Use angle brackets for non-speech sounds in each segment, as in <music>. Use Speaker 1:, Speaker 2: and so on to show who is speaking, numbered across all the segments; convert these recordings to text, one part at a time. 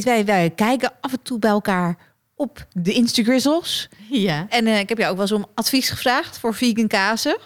Speaker 1: wij, wij kijken af en toe bij elkaar op de Instagrizzles.
Speaker 2: Ja.
Speaker 1: En uh, ik heb jou ook wel eens om advies gevraagd voor vegan kazen.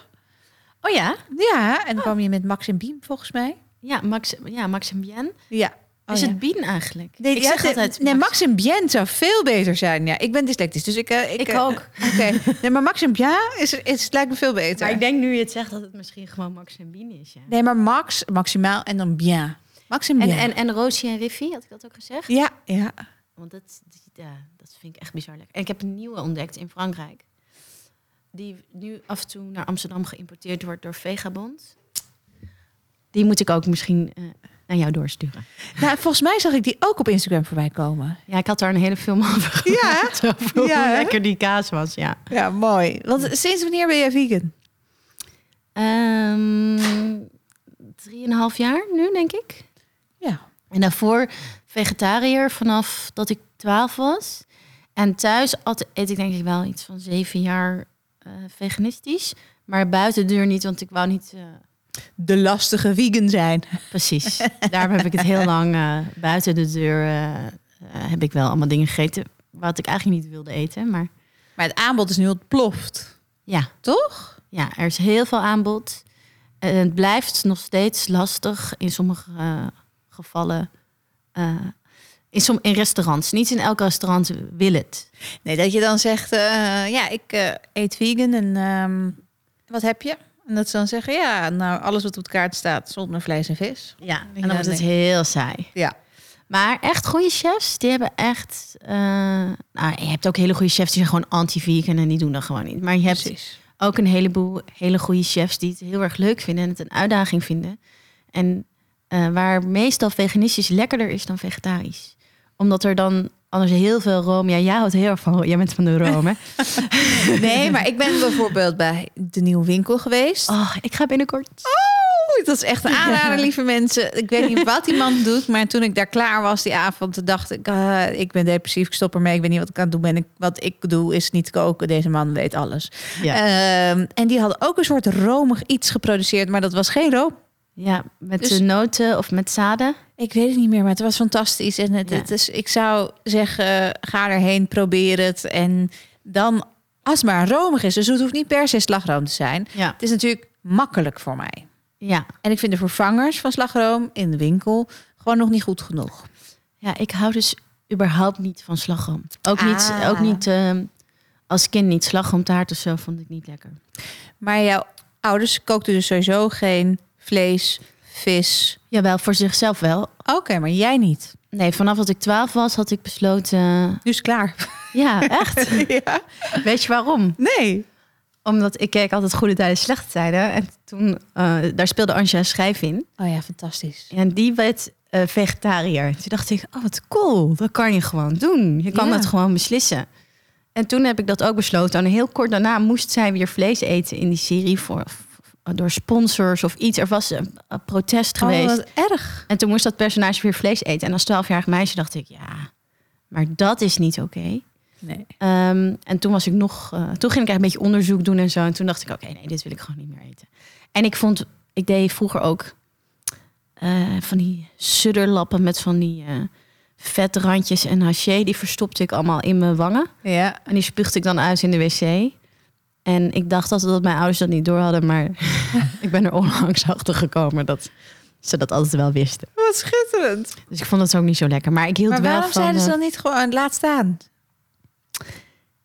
Speaker 2: Oh ja?
Speaker 1: Ja, en dan oh. kwam je met Max en Bien volgens mij.
Speaker 2: Ja, Max, ja, Max en Bien.
Speaker 1: Ja.
Speaker 2: Oh, is het Bien eigenlijk?
Speaker 1: Nee, ik zeg altijd nee, Max en Bien zou veel beter zijn. Ja, ik ben dyslectisch, dus ik... Uh,
Speaker 2: ik, ik uh, ook.
Speaker 1: Oké, nee, maar Max en Bien is, is, het lijkt me veel beter.
Speaker 2: Maar ik denk nu je het zegt dat het misschien gewoon Max en Bien is. Ja.
Speaker 1: Nee, maar Max, maximaal en dan Bien. Max en.
Speaker 2: En, en, Roosje en Riffy, had ik dat ook gezegd?
Speaker 1: Ja, ja.
Speaker 2: Want dat, ja, dat vind ik echt bizar lekker. En ik heb een nieuwe ontdekt in Frankrijk. Die nu af en toe naar Amsterdam geïmporteerd wordt door Vegabond. Die moet ik ook misschien uh, naar jou doorsturen.
Speaker 1: Nou, volgens mij zag ik die ook op Instagram voorbij komen.
Speaker 2: Ja, ik had daar een hele film over
Speaker 1: Ja,
Speaker 2: over ja, hoe lekker die kaas was. Ja,
Speaker 1: ja mooi. Want sinds wanneer ben je vegan?
Speaker 2: Um, drieënhalf jaar nu, denk ik.
Speaker 1: Ja.
Speaker 2: En daarvoor vegetariër vanaf dat ik 12 was. En thuis eet ik denk ik wel iets van zeven jaar uh, veganistisch. Maar buiten de deur niet, want ik wou niet... Uh...
Speaker 1: De lastige vegan zijn. <laughs>
Speaker 2: Precies. Daarom heb ik het heel lang uh, buiten de deur... heb ik wel allemaal dingen gegeten wat ik eigenlijk niet wilde eten. Maar,
Speaker 1: maar het aanbod is nu ontploft.
Speaker 2: Ja.
Speaker 1: Toch?
Speaker 2: Ja, er is heel veel aanbod. En het blijft nog steeds lastig in sommige gevallen uh, in, som, in restaurants. Niet in elk restaurant wil het.
Speaker 1: Nee, dat je dan zegt, uh, ja, ik uh, eet vegan en um, wat heb je? En dat ze dan zeggen, ja, nou, alles wat op de kaart staat zonder vlees en vis.
Speaker 2: Ja, en dan wordt het heel saai.
Speaker 1: Ja.
Speaker 2: Maar echt goede chefs, die hebben echt... Uh, nou, je hebt ook hele goede chefs die zijn gewoon anti-vegan en die doen dat gewoon niet. Maar je hebt Precies. ook een heleboel hele goede chefs die het heel erg leuk vinden en het een uitdaging vinden. En uh, waar meestal veganistisch lekkerder is dan vegetarisch. Omdat er dan anders heel veel room. Ja, jij houdt heel erg van. Jij bent van de room, hè? <laughs>
Speaker 1: nee, maar ik ben bijvoorbeeld bij de nieuwe winkel geweest.
Speaker 2: Oh, ik ga binnenkort.
Speaker 1: Oh, dat is echt een aanrader, <laughs> lieve mensen. Ik weet niet wat die man doet, maar toen ik daar klaar was die avond, dacht ik: uh, ik ben depressief, ik stop ermee, ik weet niet wat ik aan het doen ben. Ik, wat ik doe is niet koken. Deze man weet alles. Ja. Uh, en die hadden ook een soort romig iets geproduceerd, maar dat was geen room.
Speaker 2: Ja, met dus, de noten of met zaden?
Speaker 1: Ik weet het niet meer, maar het was fantastisch. En het, het is, ik zou zeggen, ga erheen, probeer het. En dan, als het maar romig is, dus het hoeft niet per se slagroom te zijn.
Speaker 2: Ja.
Speaker 1: Het is natuurlijk makkelijk voor mij.
Speaker 2: Ja.
Speaker 1: En ik vind de vervangers van slagroom in de winkel gewoon nog niet goed genoeg.
Speaker 2: Ja, ik hou dus überhaupt niet van slagroom. Ook niet,
Speaker 1: Ah.
Speaker 2: ook niet uh, als kind niet slagroomtaart of zo vond ik niet lekker.
Speaker 1: Maar jouw ouders kookten dus sowieso geen vlees, vis.
Speaker 2: Jawel, voor zichzelf wel.
Speaker 1: Oké, maar jij niet.
Speaker 2: Nee, vanaf dat ik 12 was, had ik besloten.
Speaker 1: Dus klaar. <laughs>
Speaker 2: Ja, echt. <laughs>
Speaker 1: ja.
Speaker 2: Weet je waarom?
Speaker 1: Nee.
Speaker 2: Omdat ik keek altijd goede tijden, slechte tijden. En toen, uh, daar speelde Anja Schijf in.
Speaker 1: Oh ja, fantastisch.
Speaker 2: En die werd uh, vegetariër. Toen dacht ik, oh wat cool, dat kan je gewoon doen. Je kan ja. dat gewoon beslissen. En toen heb ik dat ook besloten. En heel kort daarna moest zij weer vlees eten in die serie voor door sponsors of iets. Er was een, een protest
Speaker 1: oh,
Speaker 2: geweest.
Speaker 1: Erg.
Speaker 2: En toen moest dat personage weer vlees eten. En als 12-jarig meisje dacht ik, ja, maar dat is niet oké. Okay.
Speaker 1: Nee.
Speaker 2: Um, en toen was ik nog, uh, toen ging ik echt een beetje onderzoek doen en zo. En toen dacht ik, oké, okay, nee, dit wil ik gewoon niet meer eten. En ik vond, ik deed vroeger ook uh, van die sudderlappen met van die uh, vetrandjes en haché. Die verstopte ik allemaal in mijn wangen.
Speaker 1: Ja.
Speaker 2: En die spuugde ik dan uit in de wc. En ik dacht altijd dat mijn ouders dat niet door hadden, maar <laughs> ik ben er onlangs achter gekomen dat ze dat altijd wel wisten.
Speaker 1: Wat schitterend.
Speaker 2: Dus ik vond het ook niet zo lekker. Maar ik hield
Speaker 1: maar
Speaker 2: wel
Speaker 1: waarom
Speaker 2: van.
Speaker 1: zeiden ze dan niet gewoon laat staan?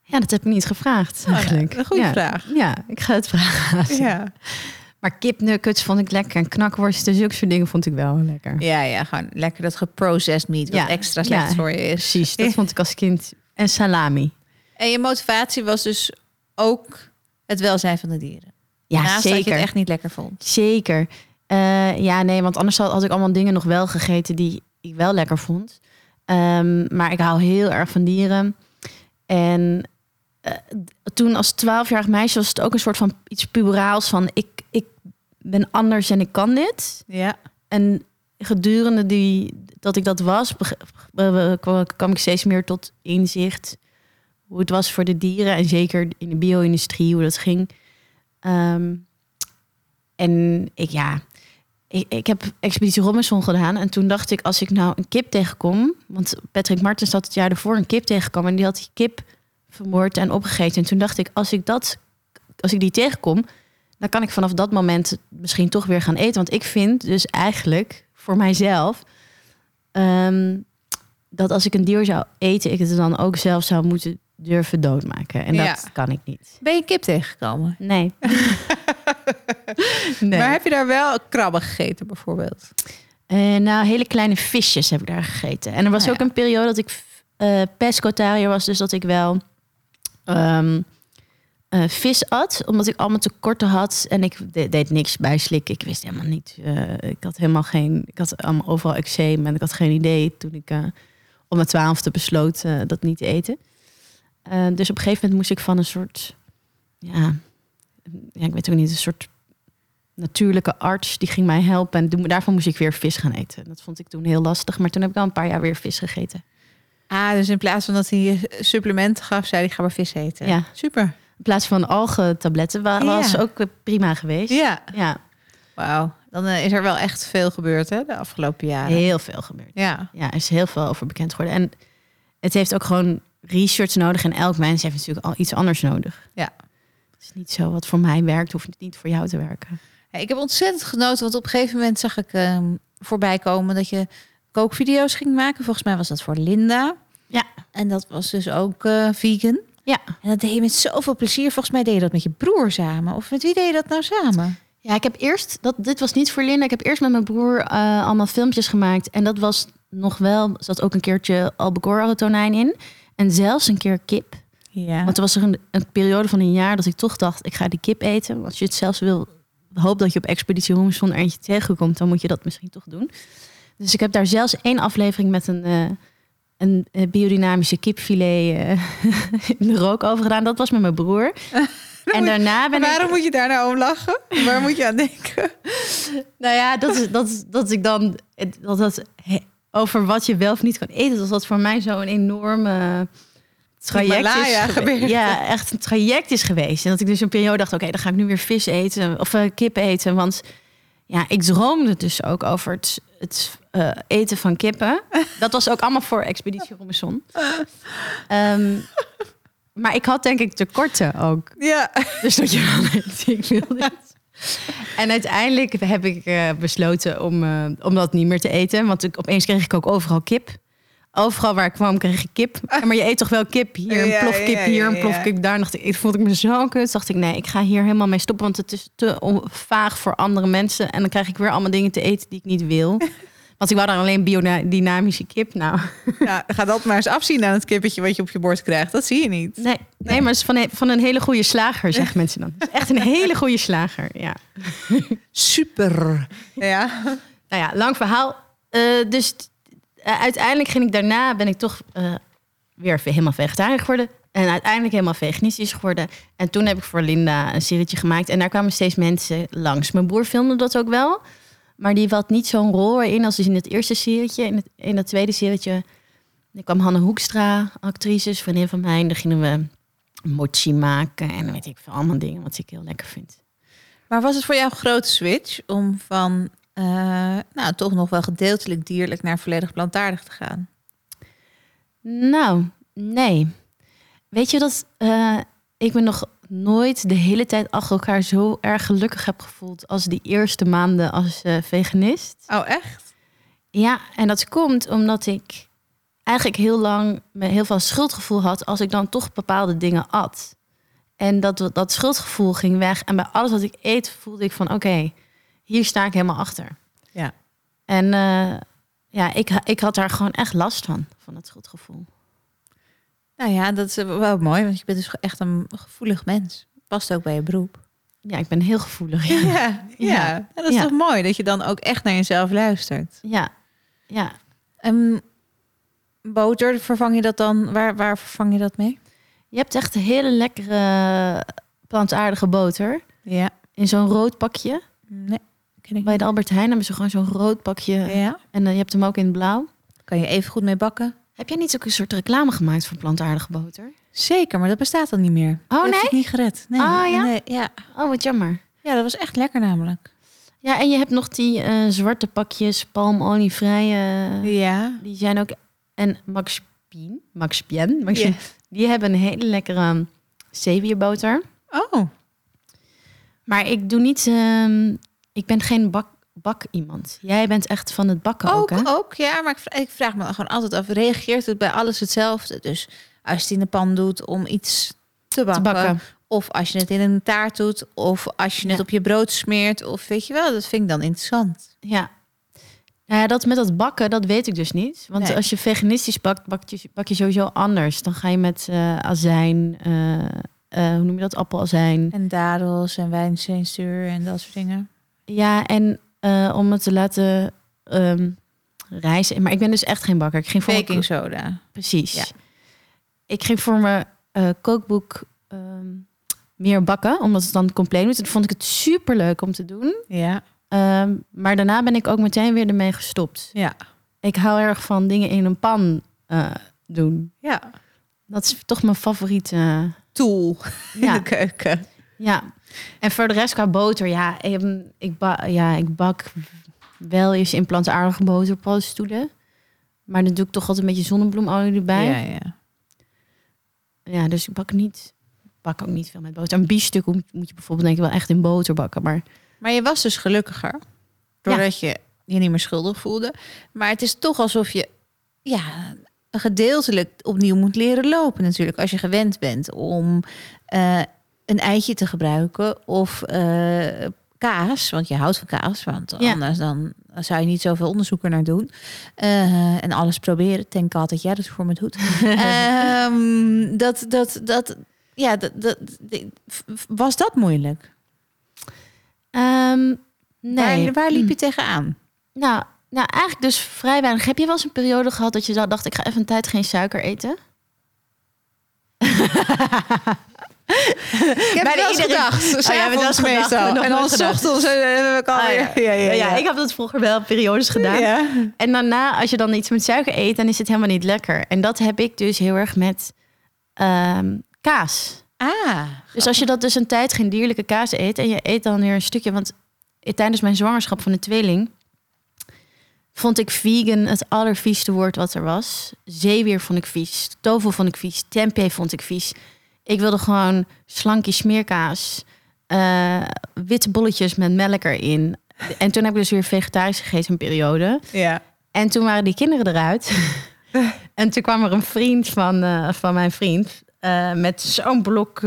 Speaker 2: Ja, dat heb ik niet gevraagd. Eigenlijk.
Speaker 1: Oh, een goede
Speaker 2: ja.
Speaker 1: vraag.
Speaker 2: Ja, ik ga het vragen.
Speaker 1: Ja.
Speaker 2: Maar kipnuggets vond ik lekker en knakworsten, zulke soort dingen vond ik wel lekker.
Speaker 1: Ja, ja, gewoon lekker dat geprocessed meat wat
Speaker 2: Ja.
Speaker 1: extra slecht voor je is.
Speaker 2: Precies, dat <laughs> vond ik als kind. En salami.
Speaker 1: En je motivatie was dus ook het welzijn van de dieren.
Speaker 2: Ja,
Speaker 1: Naast dat je
Speaker 2: zeker.
Speaker 1: het echt niet lekker vond.
Speaker 2: Zeker. Eh, ja, nee, want anders had, ik allemaal dingen nog wel gegeten die ik wel lekker vond. Ehm, maar ik hou heel erg van dieren. En uh, toen als twaalfjarig meisje was het ook een soort van iets puberaals van ik, ik ben anders en ik kan dit.
Speaker 1: Ja.
Speaker 2: En gedurende die, dat ik dat was, kwam ik steeds meer tot inzicht hoe het was voor de dieren en zeker in de bio-industrie, hoe dat ging. Ehm, en ik, ja, ik, ik heb Expeditie Robinson gedaan. En toen dacht ik, als ik nou een kip tegenkom... Want Patrick Martens had het jaar ervoor een kip tegengekomen... en die had die kip vermoord en opgegeten. En toen dacht ik, als ik, dat, als ik die tegenkom... dan kan ik vanaf dat moment misschien toch weer gaan eten. Want ik vind dus eigenlijk voor mijzelf... Ehm, dat als ik een dier zou eten... ik het dan ook zelf zou moeten durven doodmaken. En dat kan ik niet.
Speaker 1: Ben je kip tegengekomen?
Speaker 2: Nee. <laughs>
Speaker 1: nee. Maar heb je daar wel krabben gegeten bijvoorbeeld?
Speaker 2: Uh, nou, hele kleine visjes heb ik daar gegeten. En er was ah, ook een periode dat ik uh, pescotariër was, dus dat ik wel ehm, eh, vis at, omdat ik allemaal tekorten had en ik deed niks bij slikken. Ik wist helemaal niet. ik had helemaal geen. Ik had allemaal overal eczeem en ik had geen idee toen ik om mijn twaalfde besloot dat niet te eten. Dus op een gegeven moment moest ik van een soort ja, ja, ik weet ook niet, een soort natuurlijke arts die ging mij helpen. En daarvan moest ik weer vis gaan eten. Dat vond ik toen heel lastig. Maar toen heb ik al een paar jaar weer vis gegeten.
Speaker 1: Ah, dus in plaats van dat hij je supplementen gaf, zei hij ga maar vis eten.
Speaker 2: Ja.
Speaker 1: Super.
Speaker 2: In plaats van algentabletten was ook prima geweest.
Speaker 1: Ja.
Speaker 2: ja.
Speaker 1: Wauw. Dan eh, is er wel echt veel gebeurd hè, de afgelopen jaren.
Speaker 2: Heel veel gebeurd.
Speaker 1: Ja.
Speaker 2: Ja, er is heel veel over bekend geworden. En het heeft ook gewoon research nodig. En elk mens heeft natuurlijk al iets anders nodig.
Speaker 1: Ja
Speaker 2: is niet zo wat voor mij werkt, hoeft het niet voor jou te werken.
Speaker 1: Ja, ik heb ontzettend genoten, want op een gegeven moment zag ik uh, voorbij komen dat je kookvideo's ging maken. Volgens mij was dat voor Linda.
Speaker 2: Ja.
Speaker 1: En dat was dus ook uh, vegan.
Speaker 2: Ja.
Speaker 1: En dat deed je met zoveel plezier. Volgens mij deed je dat met je broer samen. Of met wie deed je dat nou samen?
Speaker 2: Ja, ik heb eerst, dat, dit was niet voor Linda. Ik heb eerst met mijn broer uh, allemaal filmpjes gemaakt. En dat was nog wel, zat ook een keertje albacore tonijn in. En zelfs een keer kip.
Speaker 1: Ja.
Speaker 2: Want er was er een, een, periode van een jaar dat ik toch dacht, ik ga die kip eten. Als je het zelfs wil, hoop dat je op Expeditie Robinson er eentje tegenkomt, dan moet je dat misschien toch doen. Dus ik heb daar zelfs één aflevering met een, uh, een biodynamische kipfilet uh, <laughs> in de rook over gedaan. Dat was met mijn broer. <laughs> en daarna ben
Speaker 1: Waarom moet je daar nou om lachen? Waar moet je aan denken?
Speaker 2: nou ja, dat, is, dat, dat ik dan... Dat, dat, over wat je wel of niet kan eten, dat was voor mij zo'n enorme traject is Ja, echt een traject is geweest. En dat ik dus een periode dacht, oké, dan ga ik nu weer vis eten of uh, kip eten. Want ja, ik droomde dus ook over het, het uh, eten van kippen. <laughs> Dat was ook allemaal voor Expeditie Robinson. Um, <laughs> maar ik had denk ik tekorten ook.
Speaker 1: Ja.
Speaker 2: Dus dat je wel denkt, ik wil dit. <laughs> En uiteindelijk heb ik uh, besloten om, uh, om dat niet meer te eten. Want ik, opeens kreeg ik ook overal kip. Overal waar ik kwam kreeg ik kip. <laughs> Maar je eet toch wel kip hier, een plofkip hier, een plofkip daar. Dacht ik, voelde ik me zo kut. Dacht ik, nee, ik ga hier helemaal mee stoppen. Want het is te vaag voor andere mensen. En dan krijg ik weer allemaal dingen te eten die ik niet wil. <laughs> Want ik wou dan alleen biodynamische kip. Nou. <laughs>
Speaker 1: Ja, ga dat maar eens afzien aan het kippetje wat je op je bord krijgt. Dat zie je niet.
Speaker 2: Nee, nee. maar het is van een, van een hele goede slager, zeggen <laughs> mensen dan. echt een hele goede slager, ja.
Speaker 1: Super. Ja.
Speaker 2: Nou ja, lang verhaal. Uh, dus uh, uiteindelijk ging ik daarna, ben ik toch uh, weer helemaal vegetariër geworden. En uiteindelijk helemaal veganistisch geworden. En toen heb ik voor Linda een serietje gemaakt. En daar kwamen steeds mensen langs. Mijn broer filmde dat ook wel. Maar die had niet zo'n rol erin als in het eerste serietje. In, het, in dat tweede serietje er kwam Hanne Hoekstra, actrice, vriendin van mij. En daar gingen we mochi maken. En weet ik veel, allemaal dingen wat ik heel lekker vind.
Speaker 1: Maar was het voor jou een grote switch om van uh, nou, toch nog wel gedeeltelijk dierlijk naar volledig plantaardig te gaan?
Speaker 2: Nou, nee. Weet je dat uh, ik me nog nooit de hele tijd achter elkaar zo erg gelukkig heb gevoeld als die eerste maanden als uh, veganist?
Speaker 1: Oh, echt?
Speaker 2: Ja, en dat komt omdat ik eigenlijk heel lang me heel veel schuldgevoel had als ik dan toch bepaalde dingen at. En dat, dat schuldgevoel ging weg. En bij alles wat ik eet voelde ik van oké, hier sta ik helemaal achter.
Speaker 1: Ja.
Speaker 2: En uh, ja, ik, ik had daar gewoon echt last van, van het schuldgevoel.
Speaker 1: Nou ja, dat is wel mooi, want je bent dus echt een gevoelig mens. Past ook bij je beroep.
Speaker 2: Ja, ik ben heel gevoelig.
Speaker 1: Ja, <laughs> ja, ja. dat is toch mooi dat je dan ook echt naar jezelf luistert.
Speaker 2: Ja, ja.
Speaker 1: Um, boter, vervang je dat dan? Waar, waar vervang je dat mee?
Speaker 2: Je hebt echt hele lekkere plantaardige boter.
Speaker 1: Ja.
Speaker 2: In zo'n rood pakje.
Speaker 1: Nee, ken ik
Speaker 2: Bij de Albert Heijn hebben ze gewoon zo'n rood pakje.
Speaker 1: Ja.
Speaker 2: En uh, je hebt hem ook in blauw.
Speaker 1: Kan je even goed mee bakken?
Speaker 2: Heb jij niet ook een soort reclame gemaakt voor plantaardige boter?
Speaker 1: Zeker, maar dat bestaat dan niet meer.
Speaker 2: Oh
Speaker 1: dat
Speaker 2: nee?
Speaker 1: Heb ik niet gered. Nee,
Speaker 2: oh ja?
Speaker 1: Nee, ja.
Speaker 2: Oh, wat jammer.
Speaker 1: Ja, dat was echt lekker namelijk.
Speaker 2: Ja, en je hebt nog die uh, zwarte pakjes, palmolievrije.
Speaker 1: ja.
Speaker 2: Die zijn ook... En Max Pien, Max Pien, Max yeah. die hebben een hele lekkere zeewierboter.
Speaker 1: Oh.
Speaker 2: Maar ik doe niet... Um, ik ben geen bak, bak iemand. Jij bent echt van het bakken ook,
Speaker 1: ook
Speaker 2: hè?
Speaker 1: Ook, ja. Maar ik, ik vraag me gewoon altijd af, reageert het bij alles hetzelfde? Dus als je het in de pan doet om iets te bakken,
Speaker 2: te bakken.
Speaker 1: Of als je het in een taart doet. Of als je het op je brood smeert. Of weet je wel, dat vind ik dan interessant.
Speaker 2: Ja. Nou ja, dat met dat bakken, dat weet ik dus niet. Want
Speaker 1: Nee.
Speaker 2: als je veganistisch bakt, bak je, bak je sowieso anders. Dan ga je met eh, azijn, eh, eh, hoe noem je dat, appelazijn.
Speaker 1: En dadels en wijncensuur en dat soort dingen.
Speaker 2: Ja, en eh, om het te laten ehm rijzen. Maar ik ben dus echt geen bakker. Ik ging voor
Speaker 1: Baking soda.
Speaker 2: Precies.
Speaker 1: Ja.
Speaker 2: Ik ging voor mijn eh, kookboek ehm, meer bakken, omdat het dan compleet moet. En toen vond ik het super leuk om te doen.
Speaker 1: Ja.
Speaker 2: Ehm, maar daarna ben ik ook meteen weer ermee gestopt.
Speaker 1: Ja.
Speaker 2: Ik hou erg van dingen in een pan eh, doen.
Speaker 1: Ja.
Speaker 2: Dat is toch mijn favoriete.
Speaker 1: Tool in
Speaker 2: Ja.
Speaker 1: de keuken.
Speaker 2: ja. En voor de rest qua boter, ja, ehm, ik, ba ja, ik bak wel eens in plantaardige boter paddenstoelen. Maar dan doe ik toch altijd een beetje zonnebloemolie erbij.
Speaker 1: Ja,
Speaker 2: Ja,
Speaker 1: ja.
Speaker 2: dus ik bak niet, bak ook niet veel met boter. Een biefstuk moet, moet je bijvoorbeeld denk ik wel echt in boter bakken. Maar
Speaker 1: Maar je was dus gelukkiger. Doordat je je niet meer schuldig voelde. Maar het is toch alsof je ja, gedeeltelijk opnieuw moet leren lopen natuurlijk. Als je gewend bent om eh, een eitje te gebruiken of eh, kaas. Want je houdt van kaas, want
Speaker 2: Ja.
Speaker 1: anders dan zou je niet zoveel onderzoek er naar doen. Eh, en alles proberen. Denk altijd jij dat voor me doet. <laughs> Ehm, dat, dat, dat, ja, dat, dat, was dat moeilijk?
Speaker 2: Ehm, nee.
Speaker 1: Waar, waar liep je tegenaan?
Speaker 2: Nou, nou, eigenlijk dus vrij weinig. Heb je wel eens een periode gehad dat je da- dacht, ik ga even een tijd geen suiker eten? <laughs>
Speaker 1: Ik heb
Speaker 2: Bijna ja, we hebben gedacht,
Speaker 1: meestal. En dan ochtends heb ik alweer...
Speaker 2: Ah, ja. Ja, ja, ik heb dat vroeger wel periodes gedaan.
Speaker 1: Ja.
Speaker 2: En daarna, als je dan iets met suiker eet, dan is het helemaal niet lekker. En dat heb ik dus heel erg met ehm, kaas.
Speaker 1: Ah,
Speaker 2: Dus als je dat dus een tijd geen dierlijke kaas eet en je eet dan weer een stukje, want tijdens mijn zwangerschap van de tweeling vond ik vegan het allervieste woord wat er was. Zeewier vond ik vies, tofu vond ik vies, tempeh vond ik vies. Ik wilde gewoon slankie smeerkaas, eh, witte bolletjes met melk erin. En toen heb ik dus weer vegetarisch gegeten een periode.
Speaker 1: ja.
Speaker 2: En toen waren die kinderen eruit. <laughs> en toen kwam er een vriend van, eh, van mijn vriend eh, met zo'n blok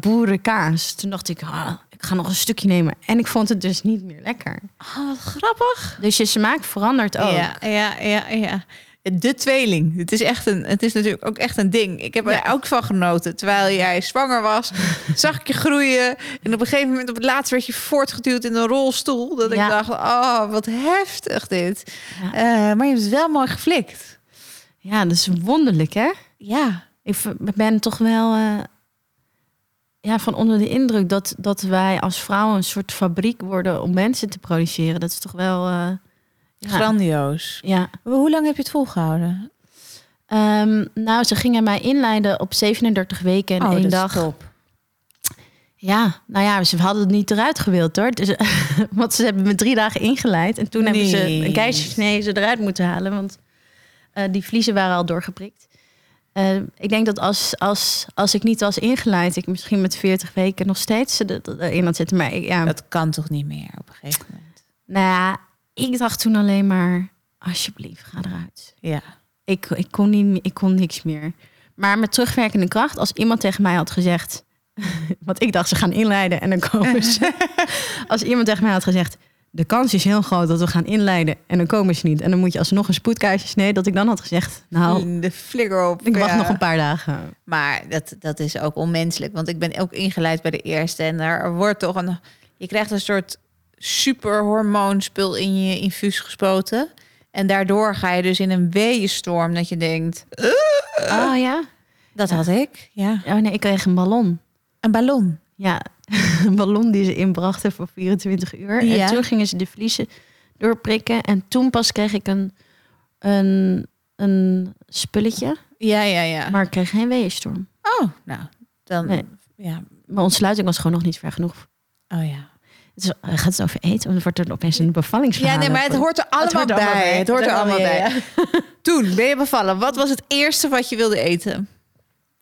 Speaker 2: boerenkaas. Toen dacht ik, ah, ik ga nog een stukje nemen. En ik vond het dus niet meer lekker.
Speaker 1: Oh, wat grappig.
Speaker 2: Dus je smaak verandert ook.
Speaker 1: Ja, ja, ja, ja. De tweeling. Het is, echt een, het is natuurlijk ook echt een ding. Ik heb er
Speaker 2: Ja.
Speaker 1: ook van genoten. Terwijl jij zwanger was, <laughs> zag ik je groeien. En op een gegeven moment, op het laatst, werd je voortgeduwd in een rolstoel. Dat
Speaker 2: Ja.
Speaker 1: ik dacht, oh, wat heftig dit.
Speaker 2: Ja.
Speaker 1: Eh, maar je hebt het wel mooi geflikt.
Speaker 2: Ja, dat is wonderlijk, hè?
Speaker 1: Ja.
Speaker 2: Ik ben toch wel eh, ja, van onder de indruk dat, dat wij als vrouwen een soort fabriek worden om mensen te produceren. Dat is toch wel. eh.
Speaker 1: Grandioos.
Speaker 2: ja.
Speaker 1: Hoe lang heb je het volgehouden?
Speaker 2: Ehm, nou, ze gingen mij inleiden op 37 weken en
Speaker 1: Oh,
Speaker 2: één
Speaker 1: dat is
Speaker 2: dag.
Speaker 1: top.
Speaker 2: Ja, nou ja, ze hadden het niet eruit gewild hoor. Dus, <laughs> want ze hebben me drie dagen ingeleid. En toen hebben ze een keizersnee ze eruit moeten halen. Want eh, die vliezen waren al doorgeprikt. Eh, ik denk dat als, als, als ik niet was ingeleid, ik misschien met 40 weken nog steeds er- er- erin had zitten. Maar ja,
Speaker 1: Dat kan toch niet meer op een gegeven moment?
Speaker 2: nou ja, ik dacht toen alleen maar, alsjeblieft, ga eruit.
Speaker 1: Ja.
Speaker 2: Ik, ik, kon niet, ik kon niks meer. Maar met terugwerkende kracht, als iemand tegen mij had gezegd... <laughs> Want ik dacht, ze gaan inleiden en dan komen ze. <laughs> als iemand tegen mij had gezegd... De kans is heel groot dat we gaan inleiden en dan komen ze niet. En dan moet je alsnog een spoedkeizersnee. Dat ik dan had gezegd, nou,
Speaker 1: De flikker op.
Speaker 2: ik wacht
Speaker 1: ja.
Speaker 2: nog een paar dagen.
Speaker 1: Maar dat, dat is ook onmenselijk. Want ik ben ook ingeleid bij de eerste. En daar wordt toch een. Je krijgt een soort superhormoonspul in je infuus gespoten. En daardoor ga je dus in een weeënstorm dat je denkt...
Speaker 2: Oh ja?
Speaker 1: Dat had ik, ja.
Speaker 2: Oh nee, ik kreeg een ballon.
Speaker 1: Een ballon?
Speaker 2: Ja, <laughs> een ballon die ze inbrachten voor 24 uur.
Speaker 1: Ja.
Speaker 2: En toen gingen ze de vliezen doorprikken. En toen pas kreeg ik een, een, een spulletje.
Speaker 1: Ja, ja, ja.
Speaker 2: Maar ik kreeg geen weeënstorm.
Speaker 1: Oh, nou, dan...
Speaker 2: Nee.
Speaker 1: Ja.
Speaker 2: Mijn ontsluiting was gewoon nog niet ver genoeg.
Speaker 1: Oh ja.
Speaker 2: Gaat het over eten? Of dan wordt er opeens een bevallingsverhaal?
Speaker 1: Ja, nee, maar het hoort er allemaal
Speaker 2: hoort er
Speaker 1: bij.
Speaker 2: allemaal bij.
Speaker 1: Het hoort er allemaal bij. Toen ben je bevallen. Wat was het eerste wat je wilde eten?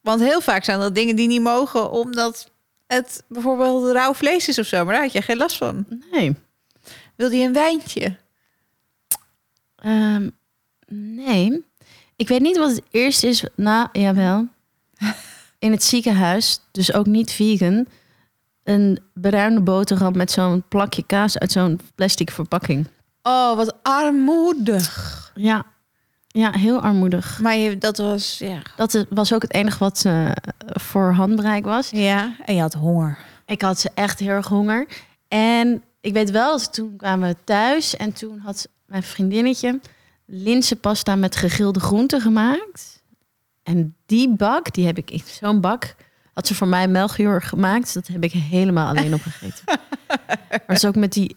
Speaker 1: Want heel vaak zijn dat dingen die niet mogen, omdat het bijvoorbeeld rauw vlees is of zo. Maar daar had je geen last van.
Speaker 2: Nee.
Speaker 1: Wilde je een wijntje?
Speaker 2: Ehm, nee. Ik weet niet wat het eerste is. Nou, jawel. <laughs> In het ziekenhuis, dus ook niet vegan. Een bruine boterham met zo'n plakje kaas uit zo'n plastic verpakking.
Speaker 1: Oh, wat armoedig.
Speaker 2: Ja, ja heel armoedig.
Speaker 1: Maar je, dat was, ja.
Speaker 2: Dat was ook het enige wat eh, voor handbereik was.
Speaker 1: Ja, en je had honger.
Speaker 2: Ik had ze echt heel erg honger. En ik weet wel, dat toen kwamen we thuis en toen had mijn vriendinnetje linzenpasta met gegrilde groenten gemaakt. En die bak, die heb ik in zo'n bak, had ze voor mij melchior gemaakt. Dat heb ik helemaal alleen opgegeten. <laughs> maar het is ook met die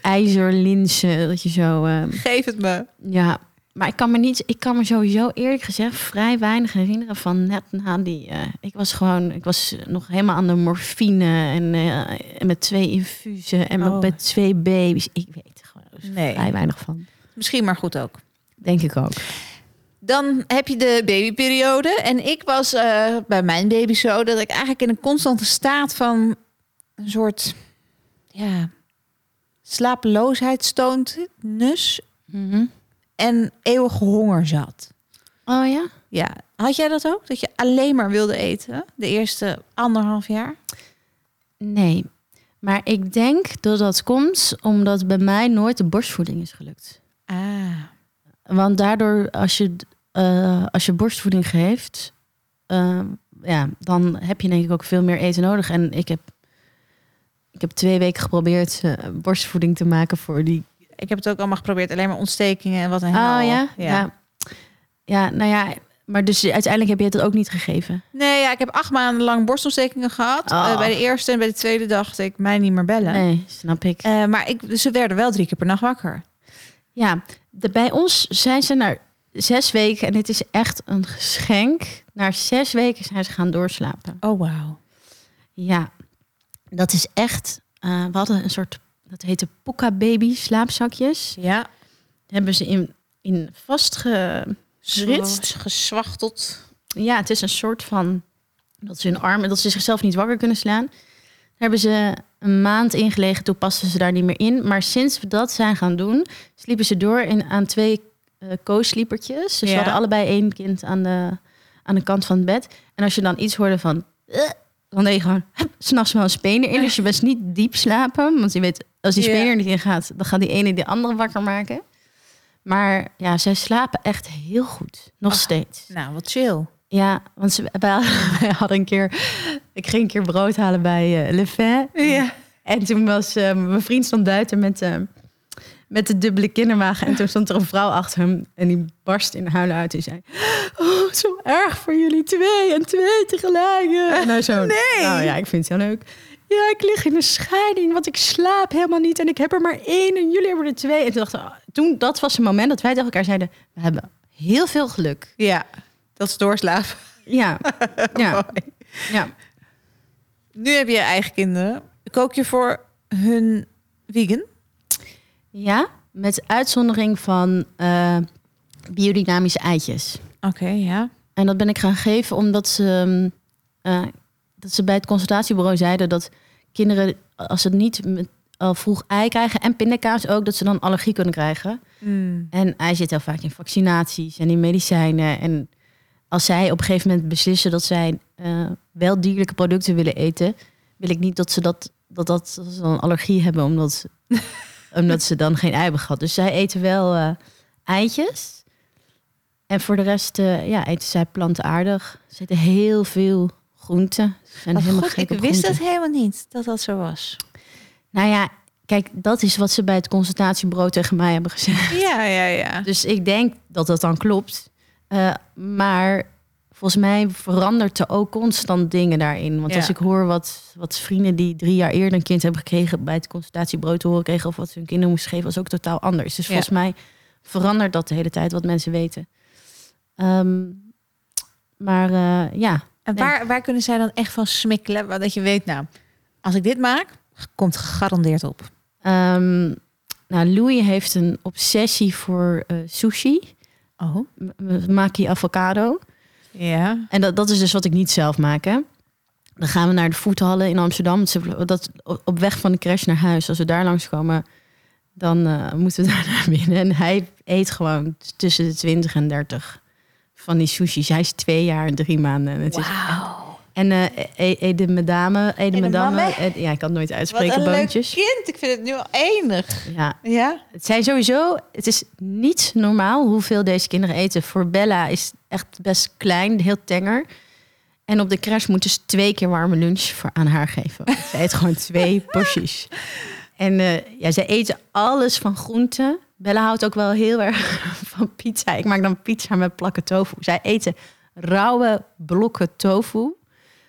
Speaker 2: ijzerlinzen, dat je zo... ehm,
Speaker 1: Geef het me.
Speaker 2: ja, maar ik kan me niet, ik kan me sowieso eerlijk gezegd vrij weinig herinneren van net na die. eh, ik was gewoon, ik was nog helemaal aan de morfine en, eh, en met twee infusen en
Speaker 1: Oh.
Speaker 2: met twee baby's. Ik weet er gewoon
Speaker 1: Nee.
Speaker 2: vrij weinig van.
Speaker 1: Misschien maar goed ook.
Speaker 2: Denk ik ook.
Speaker 1: Dan heb je de babyperiode. En ik was eh, bij mijn baby zo dat ik eigenlijk in een constante staat van een soort ja, slapeloosheidstoonus en eeuwige honger zat.
Speaker 2: Oh ja?
Speaker 1: Ja, had jij dat ook? Dat je alleen maar wilde eten de eerste anderhalf jaar?
Speaker 2: Nee. Maar ik denk dat dat komt omdat bij mij nooit de borstvoeding is gelukt.
Speaker 1: Ah,
Speaker 2: Want daardoor, als je, eh, als je borstvoeding geeft, eh, ja, dan heb je denk ik ook veel meer eten nodig. En ik heb, ik heb twee weken geprobeerd eh, borstvoeding te maken voor die.
Speaker 1: ik heb het ook allemaal geprobeerd. Alleen maar ontstekingen en wat een
Speaker 2: Oh ja? ja? Ja, nou ja. Maar dus uiteindelijk heb je het ook niet gegeven.
Speaker 1: Nee, ja, ik heb acht maanden lang borstontstekingen gehad.
Speaker 2: Oh.
Speaker 1: Eh, bij de eerste en bij de tweede dacht ik, mij niet meer bellen.
Speaker 2: Nee, snap ik.
Speaker 1: Maar ik, ze werden wel drie keer per nacht wakker.
Speaker 2: Ja, de, bij ons zijn ze naar zes weken en het is echt een geschenk. Na zes weken zijn ze gaan doorslapen.
Speaker 1: Oh, wauw.
Speaker 2: Ja, dat is echt. eh, we hadden een soort, dat heette Pukka Baby slaapzakjes.
Speaker 1: Ja.
Speaker 2: Hebben ze in, in vastgeritst.
Speaker 1: Ritst, gezwachteld.
Speaker 2: Ja, het is een soort van dat ze hun armen, dat ze zichzelf niet wakker kunnen slaan. Daar hebben ze een maand ingelegen, toen pasten ze daar niet meer in. Maar sinds we dat zijn gaan doen, sliepen ze door in, aan twee eh co-sliepertjes. Dus
Speaker 1: Ja.
Speaker 2: we hadden allebei één kind aan de, aan de kant van het bed. En als je dan iets hoorde van... "Eh", dan deed je gewoon s'nachts wel een spener in. Dus je best niet diep slapen. Want je weet, als die spener niet ingaat, dan gaat die ene die andere wakker maken. Maar ja, zij slapen echt heel goed. Nog
Speaker 1: Ach.
Speaker 2: steeds.
Speaker 1: Nou, wat chill.
Speaker 2: Ja, want ze, wij, <laughs> wij hadden een keer... Ik ging een keer brood halen bij eh Le Fin.
Speaker 1: Ja.
Speaker 2: En toen was eh, mijn vriend stond buiten met, met de dubbele kinderwagen. En toen stond er een vrouw achter hem. En die barst in huilen uit. En zei, oh, zo erg voor jullie twee en twee tegelijk. En hij zo,
Speaker 1: Nee.
Speaker 2: nou ja, ik vind het heel leuk. Ja, ik lig in een scheiding, want ik slaap helemaal niet. En ik heb er maar één en jullie hebben er twee. En toen dachten we, toen, dat was het moment dat wij tegen elkaar zeiden... we hebben heel veel geluk.
Speaker 1: Ja, dat is doorslapen.
Speaker 2: Ja, <laughs> ja,
Speaker 1: Mooi.
Speaker 2: ja.
Speaker 1: Nu heb je eigen kinderen. Kook je voor hun vegan?
Speaker 2: Ja, met uitzondering van eh, biodynamische eitjes.
Speaker 1: Oké, ja.
Speaker 2: En dat ben ik gaan geven omdat ze, mm, eh, dat ze bij het consultatiebureau zeiden dat kinderen, als ze niet met, al vroeg ei krijgen en pindakaas ook, dat ze dan allergie kunnen krijgen.
Speaker 1: Mm.
Speaker 2: En ei zit heel vaak in vaccinaties en in medicijnen. En als zij op een gegeven moment beslissen dat zij eh, wel dierlijke producten willen eten, wil ik niet dat ze dat, dat, dat, dat ze dan allergie hebben omdat, omdat ze dan geen ei hebben gehad. Dus zij eten wel eh, eitjes. En voor de rest eh, ja, eten zij plantaardig. Ze eten heel veel groenten. Ze zijn
Speaker 1: Wat
Speaker 2: helemaal
Speaker 1: goed, ik wist dat helemaal niet, dat dat zo was.
Speaker 2: Nou ja, kijk, dat is wat ze bij het consultatiebrood tegen mij hebben gezegd.
Speaker 1: Ja, ja, ja.
Speaker 2: Dus ik denk dat dat dan klopt. Uh, maar volgens mij verandert er ook constant dingen daarin. Want als ik hoor wat, wat vrienden die drie jaar eerder een kind hebben gekregen... bij het consultatiebrood te horen kregen... of wat hun kinderen moesten geven, was ook totaal anders. Dus volgens mij verandert dat de hele tijd wat mensen weten. Ehm, maar uh, ja.
Speaker 1: En waar, waar kunnen zij dan echt van smikkelen? Dat je weet, nou, als ik dit maak, komt gegarandeerd op.
Speaker 2: Um, nou, Louis heeft een obsessie voor uh, sushi.
Speaker 1: Oh.
Speaker 2: Maki avocado.
Speaker 1: Ja.
Speaker 2: En dat, dat is dus wat ik niet zelf maak. Hè? Dan gaan we naar de voethallen in Amsterdam. Dat, op weg van de crash naar huis. Als we daar langskomen, dan uh, moeten we <laughs> daar naar binnen. En hij eet gewoon tussen de 20 en 30 van die sushi. Hij is twee jaar en drie maanden. Het
Speaker 1: wow.
Speaker 2: En uh, Ede Medame, Ede ja, ik kan het nooit uitspreken,
Speaker 1: Wat
Speaker 2: een boontjes.
Speaker 1: kind, ik vind het nu al enig.
Speaker 2: Ja.
Speaker 1: ja.
Speaker 2: Het zijn sowieso, het is niet normaal hoeveel deze kinderen eten. Voor Bella is echt best klein, heel tenger. En op de crash moeten ze twee keer warme lunch voor aan haar geven. Ze eet gewoon twee <laughs> porties. En uh, ja, ze eten alles van groenten. Bella houdt ook wel heel erg <laughs> van pizza. Ik maak dan pizza met plakken tofu. Zij eten rauwe blokken tofu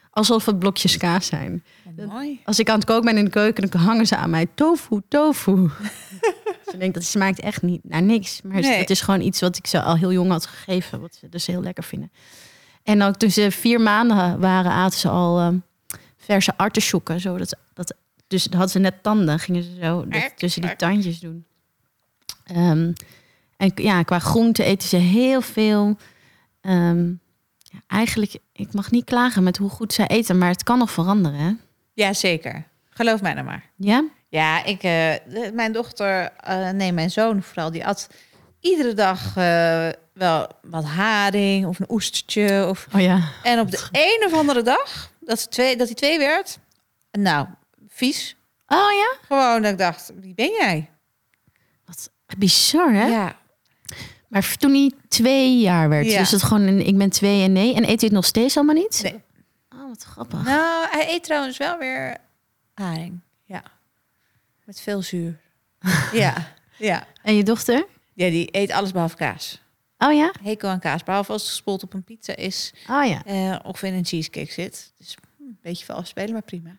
Speaker 2: alsof het blokjes kaas zijn.
Speaker 1: mooi.
Speaker 2: Als ik aan het koken ben in de keuken, dan hangen ze aan mij tofu, tofu. <laughs> ze denkt dat smaakt echt niet naar niks. Maar het is gewoon iets wat ik ze al heel jong had gegeven, wat ze dus heel lekker vinden. En ook toen ze vier maanden waren, aten ze al um, verse artisjokken. Zo dat, dat, dus hadden ze net tanden, gingen ze zo tussen die tandjes doen. Um, en ja, qua groente eten ze heel veel. Um, ja, eigenlijk, ik mag niet klagen met hoe goed zij eten, maar het kan nog veranderen. Hè?
Speaker 1: Ja, zeker. Geloof mij dan maar.
Speaker 2: Ja?
Speaker 1: Ja, ik, uh, mijn dochter, uh, nee, mijn zoon vooral, die at iedere dag uh, wel wat haring of een oestertje. Of...
Speaker 2: Oh ja.
Speaker 1: En op de een of andere dag, dat, ze twee, dat hij twee werd, nou, vies.
Speaker 2: Oh ja?
Speaker 1: Gewoon dat ik dacht, wie ben jij?
Speaker 2: Wat bizar, hè?
Speaker 1: Ja.
Speaker 2: Maar toen hij twee jaar werd,
Speaker 1: Ja.
Speaker 2: dus het gewoon een, ik ben twee en nee. En eet hij het nog steeds allemaal niet?
Speaker 1: Nee.
Speaker 2: Oh, wat grappig.
Speaker 1: Nou, hij eet trouwens wel weer haring. Ja. Met veel zuur. <laughs> ja. Ja.
Speaker 2: En je dochter?
Speaker 1: Ja, die eet alles behalve kaas.
Speaker 2: Oh ja?
Speaker 1: Hekel aan kaas. Behalve als het gespoeld op een pizza is.
Speaker 2: Oh ja.
Speaker 1: eh, of in een cheesecake zit. Dus hm, een beetje vals spelen, maar prima.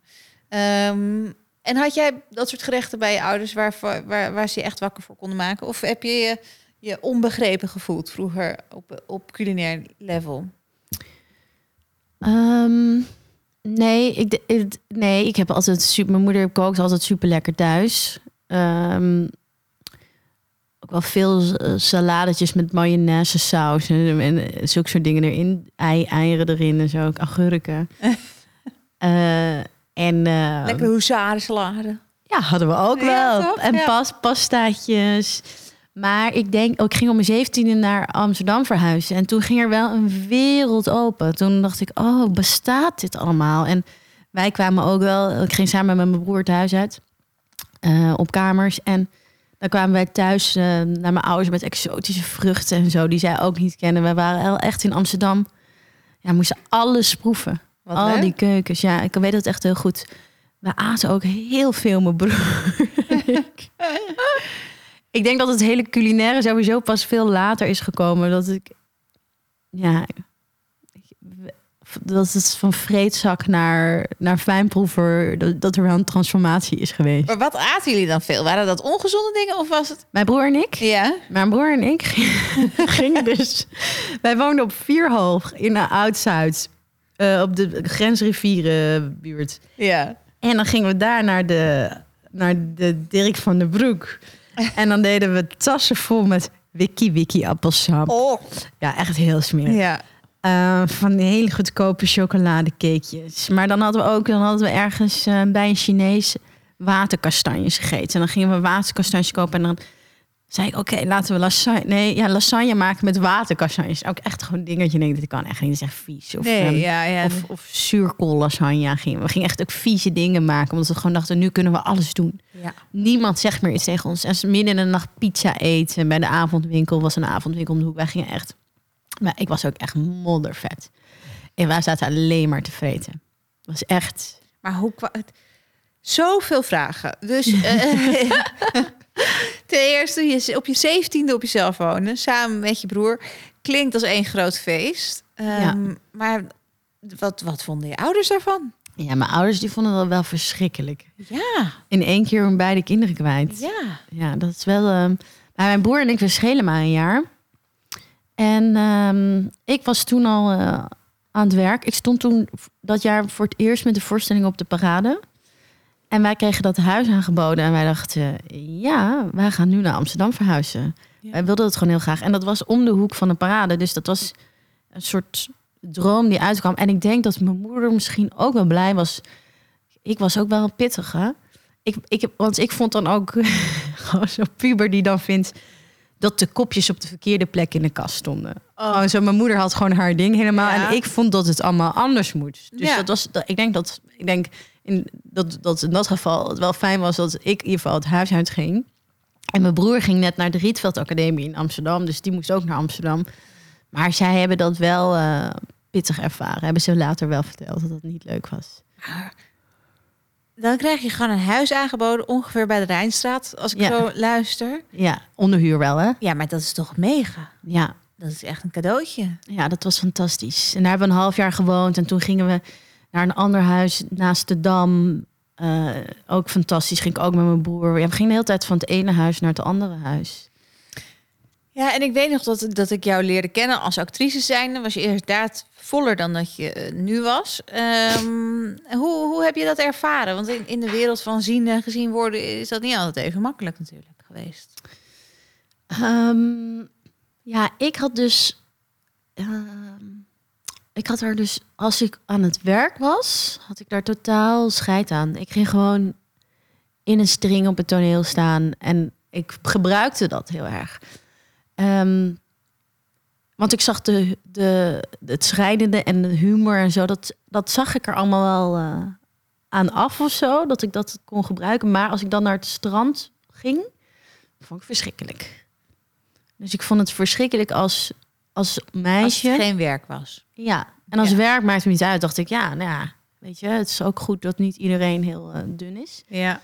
Speaker 1: Ehm, en had jij dat soort gerechten bij je ouders waar, waar, waar ze je echt wakker voor konden maken? Of heb je je, je onbegrepen gevoeld vroeger op, op culinair level?
Speaker 2: Ehm, nee, ik, nee, ik heb altijd super. Mijn moeder kookt altijd super lekker thuis. Ehm, ook wel veel saladetjes met mayonaise saus en, en zulke soort dingen erin. Ei, eieren erin en zo, ook agurken. <laughs> Eh, en eh,
Speaker 1: Lekker
Speaker 2: ja, hadden we ook
Speaker 1: Ja,
Speaker 2: wel. En
Speaker 1: Ja.
Speaker 2: pas, pastaatjes. Maar ik denk, oh, ik ging om mijn zeventiende naar Amsterdam verhuizen. En toen ging er wel een wereld open. Toen dacht ik, oh, bestaat dit allemaal? En wij kwamen ook wel, ik ging samen met mijn broer het huis uit. eh, op kamers. En dan kwamen wij thuis eh, naar mijn ouders met exotische vruchten en zo. Die zij ook niet kennen. We waren wel echt in Amsterdam. Ja, moesten alles proeven.
Speaker 1: Wat
Speaker 2: Al
Speaker 1: leuk.
Speaker 2: die keukens. Ja, ik weet het echt heel goed. We aten ook heel veel, mijn broer. <laughs> ik. denk dat het hele culinaire sowieso pas veel later is gekomen. Dat ik, ja, dat het van vreedzak naar, naar fijnproever, dat, dat er wel een transformatie is geweest.
Speaker 1: Maar wat aten jullie dan veel? Waren dat ongezonde dingen of was het...
Speaker 2: Mijn broer en ik,
Speaker 1: Ja?
Speaker 2: mijn broer en ik gingen, <laughs> gingen dus... Wij woonden op Vierhoog in de Oud-Zuid. eh, op de grensrivierenbuurt.
Speaker 1: Ja.
Speaker 2: En dan gingen we daar naar de, naar de Dirk van den Broek. En dan deden we tassen vol met wiki wiki appelsap.
Speaker 1: Oh.
Speaker 2: Ja, echt heel smerig.
Speaker 1: Ja.
Speaker 2: Eh, van die hele goedkope chocoladecakejes. Maar dan hadden we ook dan hadden we ergens eh, bij een Chinees waterkastanjes gegeten. En dan gingen we waterkastanjes kopen en dan zei ik, oké, laten we lasagne, nee, ja, lasagne maken met waterkastanjes. Ook echt gewoon een dingetje. Denk, dat kan echt niet, dat is echt vies. Of,
Speaker 1: Nee,
Speaker 2: ehm,
Speaker 1: ja, ja.
Speaker 2: of, of zuurkool lasagne gingen. We gingen echt ook vieze dingen maken. Omdat we gewoon dachten, nu kunnen we alles doen.
Speaker 1: ja.
Speaker 2: Niemand zegt meer iets tegen ons. En ze midden in de nacht pizza eten. Bij de avondwinkel was een avondwinkel om de hoek. Wij gingen echt... Maar ik was ook echt moddervet. En wij zaten alleen maar te vreten. Het was echt...
Speaker 1: Maar hoe kwa- het- Zoveel vragen. Dus uh, <laughs> ten eerste, je, op je zeventiende op jezelf wonen, samen met je broer, klinkt als één groot feest. Um, Maar wat, wat vonden je ouders daarvan?
Speaker 2: Ja, mijn ouders die vonden dat wel verschrikkelijk.
Speaker 1: Ja.
Speaker 2: In één keer om beide kinderen kwijt.
Speaker 1: Ja.
Speaker 2: Ja, dat is wel... Uh, mijn broer en ik verschillen maar een jaar. En uh, ik was toen al uh, aan het werk. Ik stond toen dat jaar voor het eerst met de voorstelling op de parade. En wij kregen dat huis aangeboden. En wij dachten, ja, wij gaan nu naar Amsterdam verhuizen. Ja. Wij wilden het gewoon heel graag. En dat was om de hoek van de parade. Dus dat was een soort droom die uitkwam. En ik denk dat mijn moeder misschien ook wel blij was. Ik was ook wel een pittige. Ik, ik, want ik vond dan ook <laughs> gewoon zo'n puber die dan vindt dat de kopjes op de verkeerde plek in de kast stonden. Oh. zo, mijn moeder had gewoon haar ding helemaal. En ik vond dat het allemaal anders moest. Dus dat was, dat, ik denk dat, ik denk in, dat, dat in dat geval het wel fijn was dat ik in ieder geval het huis uit ging. En mijn broer ging net naar de Rietveld Academie in Amsterdam. Dus die moest ook naar Amsterdam. Maar zij hebben dat wel uh, pittig ervaren. Hebben ze later wel verteld dat dat niet leuk was.
Speaker 1: Dan krijg je gewoon een huis aangeboden, ongeveer bij de Rijnstraat, als ik zo luister.
Speaker 2: Ja, onderhuur wel, hè?
Speaker 1: Ja, maar dat is toch mega?
Speaker 2: Ja.
Speaker 1: Dat is echt een cadeautje.
Speaker 2: Ja, dat was fantastisch. En daar hebben we een half jaar gewoond. En toen gingen we naar een ander huis naast de Dam. Uh, ook fantastisch. Ging ik ook met mijn broer. We gingen de hele tijd van het ene huis naar het andere huis.
Speaker 1: Ja, en ik weet nog dat, dat ik jou leerde kennen als actrice zijnde. Was je inderdaad voller dan dat je uh, nu was. Um, hoe, hoe heb je dat ervaren? Want in, in de wereld van zien en gezien worden is dat niet altijd even makkelijk natuurlijk geweest.
Speaker 2: Um, ja, ik had dus... Uh, ik had er dus, als ik aan het werk was, had ik daar totaal scheid aan. Ik ging gewoon in een string op het toneel staan en ik gebruikte dat heel erg. Um, want ik zag de, de, het schrijnende en de humor en zo, dat, dat zag ik er allemaal wel uh, aan af of zo, dat ik dat kon gebruiken. Maar als ik dan naar het strand ging, vond ik verschrikkelijk. Dus ik vond het verschrikkelijk als, als meisje. Als
Speaker 1: het geen werk was.
Speaker 2: Ja, en als werk maakt me niet uit, dacht ik, ja, nou ja, weet je, het is ook goed dat niet iedereen heel uh, dun is.
Speaker 1: Ja.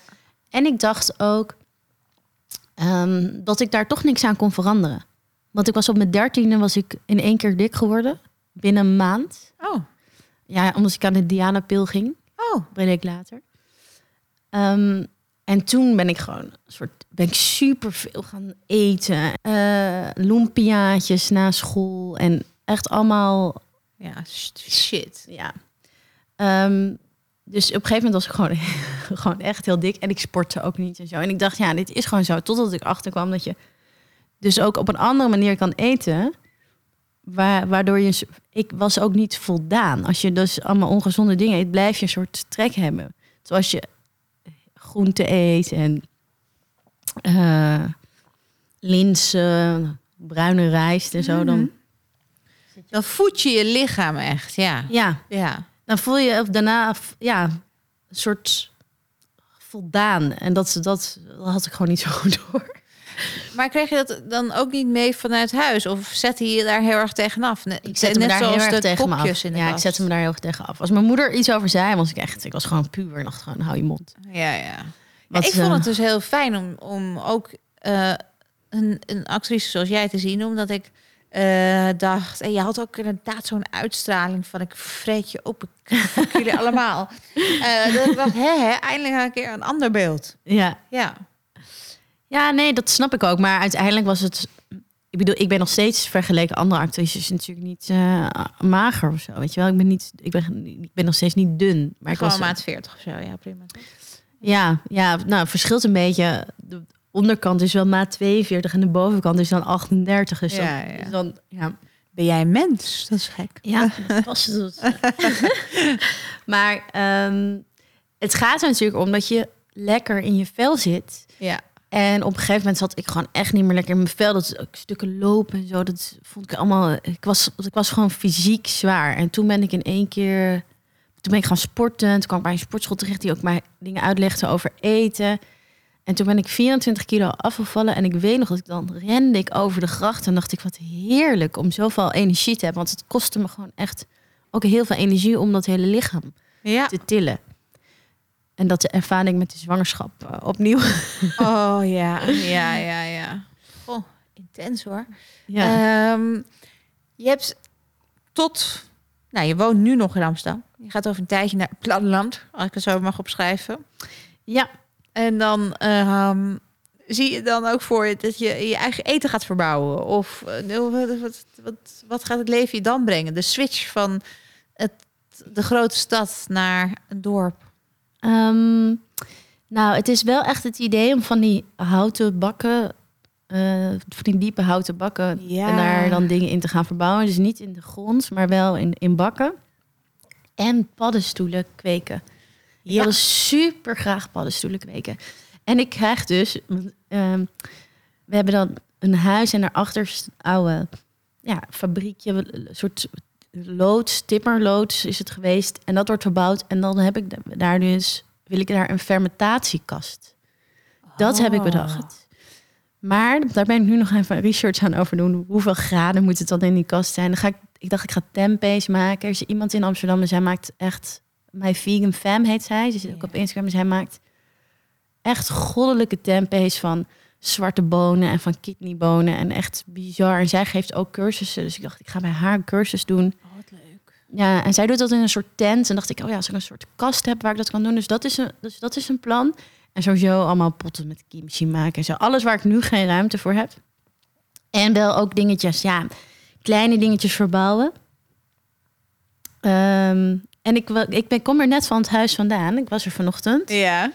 Speaker 2: En ik dacht ook um, dat ik daar toch niks aan kon veranderen. Want ik was op mijn dertiende was ik in één keer dik geworden. Binnen een maand.
Speaker 1: Oh.
Speaker 2: Ja, omdat ik aan de Diana-pil ging.
Speaker 1: Oh.
Speaker 2: Ben ik later. Um, en toen ben ik gewoon een soort, ben ik super veel gaan eten. Uh, lumpiaatjes na school en echt allemaal.
Speaker 1: Ja, shit.
Speaker 2: Ja. Um, dus op een gegeven moment was ik gewoon, <laughs> gewoon echt heel dik en ik sportte ook niet en zo. En ik dacht, ja, dit is gewoon zo. Totdat ik achterkwam dat je dus ook op een andere manier kan eten. waardoor je. Ik was ook niet voldaan. Als je dus allemaal ongezonde dingen eet, blijf je een soort trek hebben. Zoals je groente eet en uh, linzen, bruine rijst en zo. Dan,
Speaker 1: mhm. dan voed je je lichaam echt, ja.
Speaker 2: Ja.
Speaker 1: ja.
Speaker 2: Dan voel je of daarna ja, een soort voldaan. En dat, dat, dat had ik gewoon niet zo goed door.
Speaker 1: Maar kreeg je dat dan ook niet mee vanuit huis? Of zette je je daar heel erg tegenaf?
Speaker 2: Ik zette me daar heel erg tegen af. ja, ik zette me daar heel erg tegen af. Als mijn moeder iets over zei, was ik echt... Ik was gewoon puur en dacht gewoon, hou je mond.
Speaker 1: Ja, ja. Wat, ik vond het dus heel fijn om, om ook uh, een, een actrice zoals jij te zien. Omdat ik uh, dacht... En je had ook inderdaad zo'n uitstraling van... Ik vreet je op, ik jullie <laughs> allemaal. Uh, dat ik dacht, hè, hè, eindelijk een keer een ander beeld.
Speaker 2: Ja.
Speaker 1: Ja.
Speaker 2: Ja, nee, dat snap ik ook. Maar uiteindelijk was het. Ik bedoel, ik ben nog steeds vergeleken andere actrices natuurlijk niet uh, mager of zo. Weet je wel, ik ben niet. Ik ben, ik ben nog steeds niet dun. Maar
Speaker 1: ik was maat 40 of zo. Ja, prima.
Speaker 2: Ja, ja, nou, het verschilt een beetje. De onderkant is wel maat 42 en de bovenkant is dan 38. Dus
Speaker 1: ja,
Speaker 2: dan, ja. dan ja.
Speaker 1: Ben jij een mens? Dat is gek.
Speaker 2: Ja, <laughs> was het. <laughs> maar um, het gaat er natuurlijk om dat je lekker in je vel zit.
Speaker 1: Ja.
Speaker 2: En op een gegeven moment zat ik gewoon echt niet meer lekker in mijn vel. Dat stukken lopen en zo. Dat vond ik allemaal. Ik was, ik was gewoon fysiek zwaar. En toen ben ik in één keer. Toen ben ik gaan sporten. Toen kwam ik bij een sportschool terecht die ook mij dingen uitlegde over eten. En toen ben ik 24 kilo afgevallen. En ik weet nog dat ik dan rende ik over de gracht. En dacht ik, wat heerlijk om zoveel energie te hebben. Want het kostte me gewoon echt ook heel veel energie om dat hele lichaam
Speaker 1: ja.
Speaker 2: te tillen. En dat ervaar ik met de zwangerschap uh, opnieuw. <laughs>
Speaker 1: Oh ja, ja, ja, ja. Oh, intens hoor.
Speaker 2: Ja.
Speaker 1: Ehm, je hebt tot, nou, je woont nu nog in Amsterdam. Je gaat over een tijdje naar het platteland, als ik het zo mag opschrijven.
Speaker 2: ja,
Speaker 1: En dan ehm, zie je dan ook voor je dat je je eigen eten gaat verbouwen? Of eh, wat, wat, wat, wat gaat het leven je dan brengen? De switch van het, de grote stad naar een dorp.
Speaker 2: Ehm, nou, het is wel echt het idee om van die houten bakken, eh, van die diepe houten bakken,
Speaker 1: Ja.
Speaker 2: en daar dan dingen in te gaan verbouwen. Dus niet in de grond, maar wel in, in bakken. En paddenstoelen kweken. Ik wilde super graag paddenstoelen kweken. En ik krijg dus, ehm, we hebben dan een huis en daarachter is een oude ja, fabriekje, een soort loods, timmerloods is het geweest. En dat wordt verbouwd. En dan heb ik da- daar dus, wil ik daar een fermentatiekast. Dat heb ik
Speaker 1: Oh.
Speaker 2: bedacht. Maar daar ben ik nu nog even research aan over doen. Hoeveel graden moet het dan in die kast zijn? Dan ga ik, ik dacht, ik ga tempe's maken. Er is iemand in Amsterdam en zij maakt echt... My Vegan Fam heet zij. Ze zit ook op Instagram. En zij maakt echt goddelijke tempe's van zwarte bonen en van kidneybonen. En echt bizar. En zij geeft ook cursussen. Dus ik dacht, ik ga bij haar een cursus doen. Ja, en zij doet dat in een soort tent. En dacht ik, oh ja, als ik een soort kast heb waar ik dat kan doen. Dus dat is een, dus dat is een plan. En sowieso allemaal potten met kimchi maken en zo. Alles waar ik nu geen ruimte voor heb. En wel ook dingetjes, ja, kleine dingetjes verbouwen. Ehm, en ik, ik ben, kom er net van het huis vandaan. Ik was er vanochtend.
Speaker 1: Ja.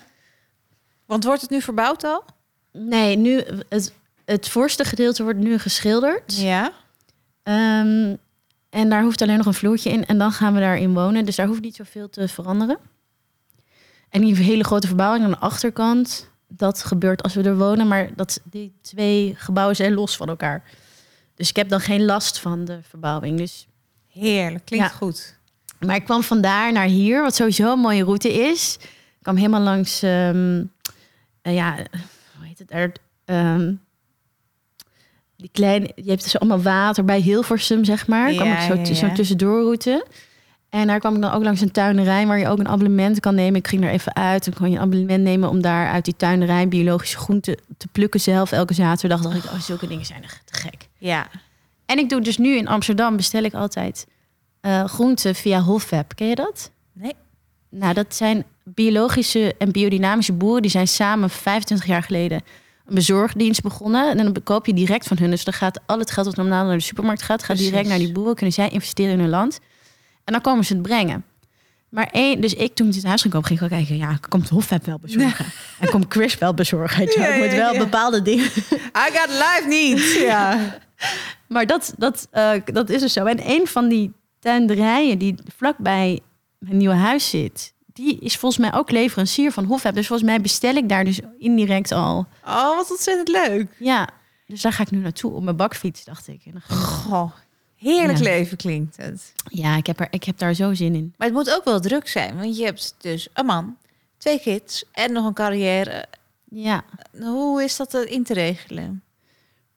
Speaker 1: Want wordt het nu verbouwd al?
Speaker 2: Nee, nu, het, het voorste gedeelte wordt nu geschilderd.
Speaker 1: Ja.
Speaker 2: Ehm, en daar hoeft alleen nog een vloertje in. En dan gaan we daarin wonen. Dus daar hoeft niet zoveel te veranderen. En die hele grote verbouwing aan de achterkant, dat gebeurt als we er wonen. Maar dat, die twee gebouwen zijn los van elkaar. Dus ik heb dan geen last van de verbouwing. Dus,
Speaker 1: Heerlijk, klinkt
Speaker 2: Ja.
Speaker 1: goed.
Speaker 2: maar ik kwam vandaar naar hier, wat sowieso een mooie route is. Ik kwam helemaal langs, ehm, eh, ja, hoe heet het? Ehm, die kleine, je hebt dus allemaal water bij Hilversum, zeg maar. kwam
Speaker 1: Ja,
Speaker 2: ik zo,
Speaker 1: ja,
Speaker 2: zo'n
Speaker 1: ja.
Speaker 2: tussendoorroute. En daar kwam ik dan ook langs een tuinerij waar je ook een abonnement kan nemen. Ik ging er even uit en kon je een abonnement nemen om daar uit die tuinerij biologische groenten te plukken zelf elke zaterdag. dacht ik, oh, zulke dingen zijn echt te gek.
Speaker 1: Ja.
Speaker 2: En ik doe dus nu in Amsterdam bestel ik altijd eh groenten via Hofweb. Ken je dat?
Speaker 1: Nee.
Speaker 2: Nou, dat zijn biologische en biodynamische boeren. Die zijn samen 25 jaar geleden een bezorgdienst begonnen. En dan koop je direct van hun. Dus dan gaat al het geld dat normaal naar de supermarkt gaat, gaat
Speaker 1: Precies.
Speaker 2: direct naar die boeren. Kunnen zij investeren in hun land. En dan komen ze het brengen. Maar één, dus ik toen ik het huis ging kopen, ging ik wel kijken. Ja, komt Hofweb wel bezorgen? En komt Chris wel bezorgen?
Speaker 1: Ja,
Speaker 2: Ik moet wel bepaalde dingen
Speaker 1: I got life needs. Ja.
Speaker 2: maar dat, dat, eh, dat is dus zo. En een van die tuinderijen die vlakbij mijn nieuwe huis zit, die is volgens mij ook leverancier van Hofweb. Dus volgens mij bestel ik daar dus indirect al.
Speaker 1: Oh, wat ontzettend leuk.
Speaker 2: Ja, dus daar ga ik nu naartoe op mijn bakfiets, dacht ik. En dan ga ik-
Speaker 1: Goh, heerlijk
Speaker 2: Ja.
Speaker 1: leven klinkt het.
Speaker 2: Ja, ik heb, er, ik heb daar zo zin in.
Speaker 1: Maar het moet ook wel druk zijn, want je hebt dus een man, twee kids en nog een carrière.
Speaker 2: Ja,
Speaker 1: Hoe is dat in te regelen?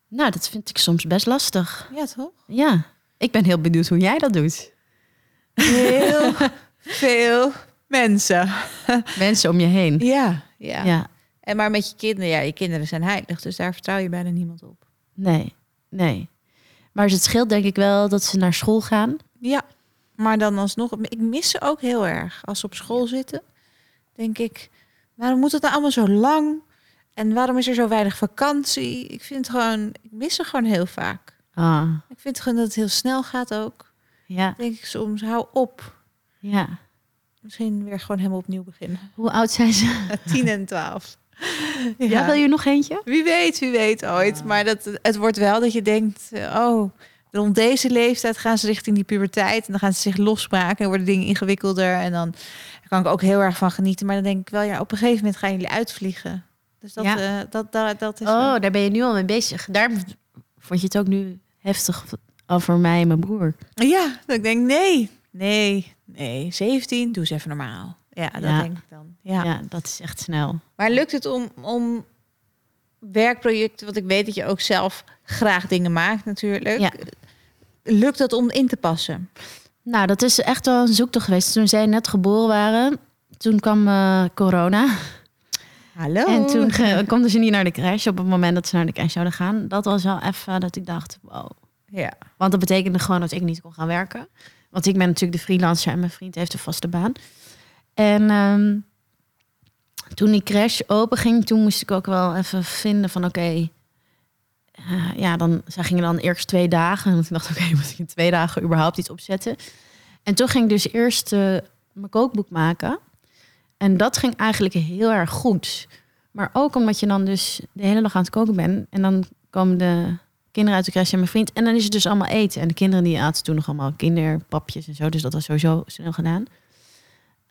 Speaker 2: nou, dat vind ik soms best lastig.
Speaker 1: Ja, toch?
Speaker 2: Ja, ik ben heel benieuwd hoe jij dat doet.
Speaker 1: Heel <laughs> veel mensen.
Speaker 2: Mensen om je heen.
Speaker 1: Ja, ja,
Speaker 2: Ja,
Speaker 1: En maar met je kinderen, ja, je kinderen zijn heilig, dus daar vertrouw je bijna niemand op.
Speaker 2: nee, nee. Maar het scheelt denk ik wel dat ze naar school gaan.
Speaker 1: Ja, maar dan alsnog, ik mis ze ook heel erg. Als ze op school zitten, denk ik, waarom moet het nou allemaal zo lang? En waarom is er zo weinig vakantie? Ik vind gewoon, ik mis ze gewoon heel vaak.
Speaker 2: Ah,
Speaker 1: Ik vind gewoon dat het heel snel gaat ook.
Speaker 2: ja,
Speaker 1: denk ik soms, hou op.
Speaker 2: ja.
Speaker 1: Misschien weer gewoon helemaal opnieuw beginnen.
Speaker 2: Hoe oud zijn ze? <laughs>
Speaker 1: 10 en 12.
Speaker 2: Ja. wil je nog eentje?
Speaker 1: Wie weet, wie weet ooit. Maar dat, het wordt wel dat je denkt, eh, oh, rond deze leeftijd gaan ze richting die puberteit. En dan gaan ze zich losmaken en worden dingen ingewikkelder. En dan kan ik ook heel erg van genieten. Maar dan denk ik wel, ja, op een gegeven moment gaan jullie uitvliegen. Dus dat,
Speaker 2: Ja.
Speaker 1: eh, dat, dat, dat is...
Speaker 2: Oh, daar ben je nu al mee bezig. Daar vond je het ook nu heftig over mij en mijn broer.
Speaker 1: Ja, dat ik denk, nee, nee, nee. 17, doe eens even normaal. Ja, dat
Speaker 2: Ja.
Speaker 1: denk ik dan. Ja.
Speaker 2: Ja. dat is echt snel.
Speaker 1: Maar lukt het om, om werkprojecten, want ik weet dat je ook zelf graag dingen maakt natuurlijk.
Speaker 2: Ja.
Speaker 1: Lukt het om in te passen?
Speaker 2: Nou, dat is echt wel een zoektocht geweest. Toen zij net geboren waren, toen kwam uh, corona.
Speaker 1: Hallo.
Speaker 2: En toen konden ze niet naar de crash op het moment dat ze naar de crash zouden gaan. Dat was wel even dat ik dacht, wow.
Speaker 1: Ja.
Speaker 2: Want dat betekende gewoon dat ik niet kon gaan werken. Want ik ben natuurlijk de freelancer en mijn vriend heeft een vaste baan. En um, toen die crash open ging, toen moest ik ook wel even vinden van oké. Uh, ja, dan, zij gingen dan eerst twee dagen. En toen dacht ik, oké, okay, <laughs> moet ik in twee dagen überhaupt iets opzetten? En toen ging ik dus eerst uh, mijn kookboek maken. En dat ging eigenlijk heel erg goed. Maar ook omdat je dan dus de hele dag aan het koken bent. En dan komen de kinderen uit de crash en mijn vriend. En dan is het dus allemaal eten. En de kinderen die aten toen nog allemaal kinderpapjes en zo. Dus dat was sowieso snel gedaan.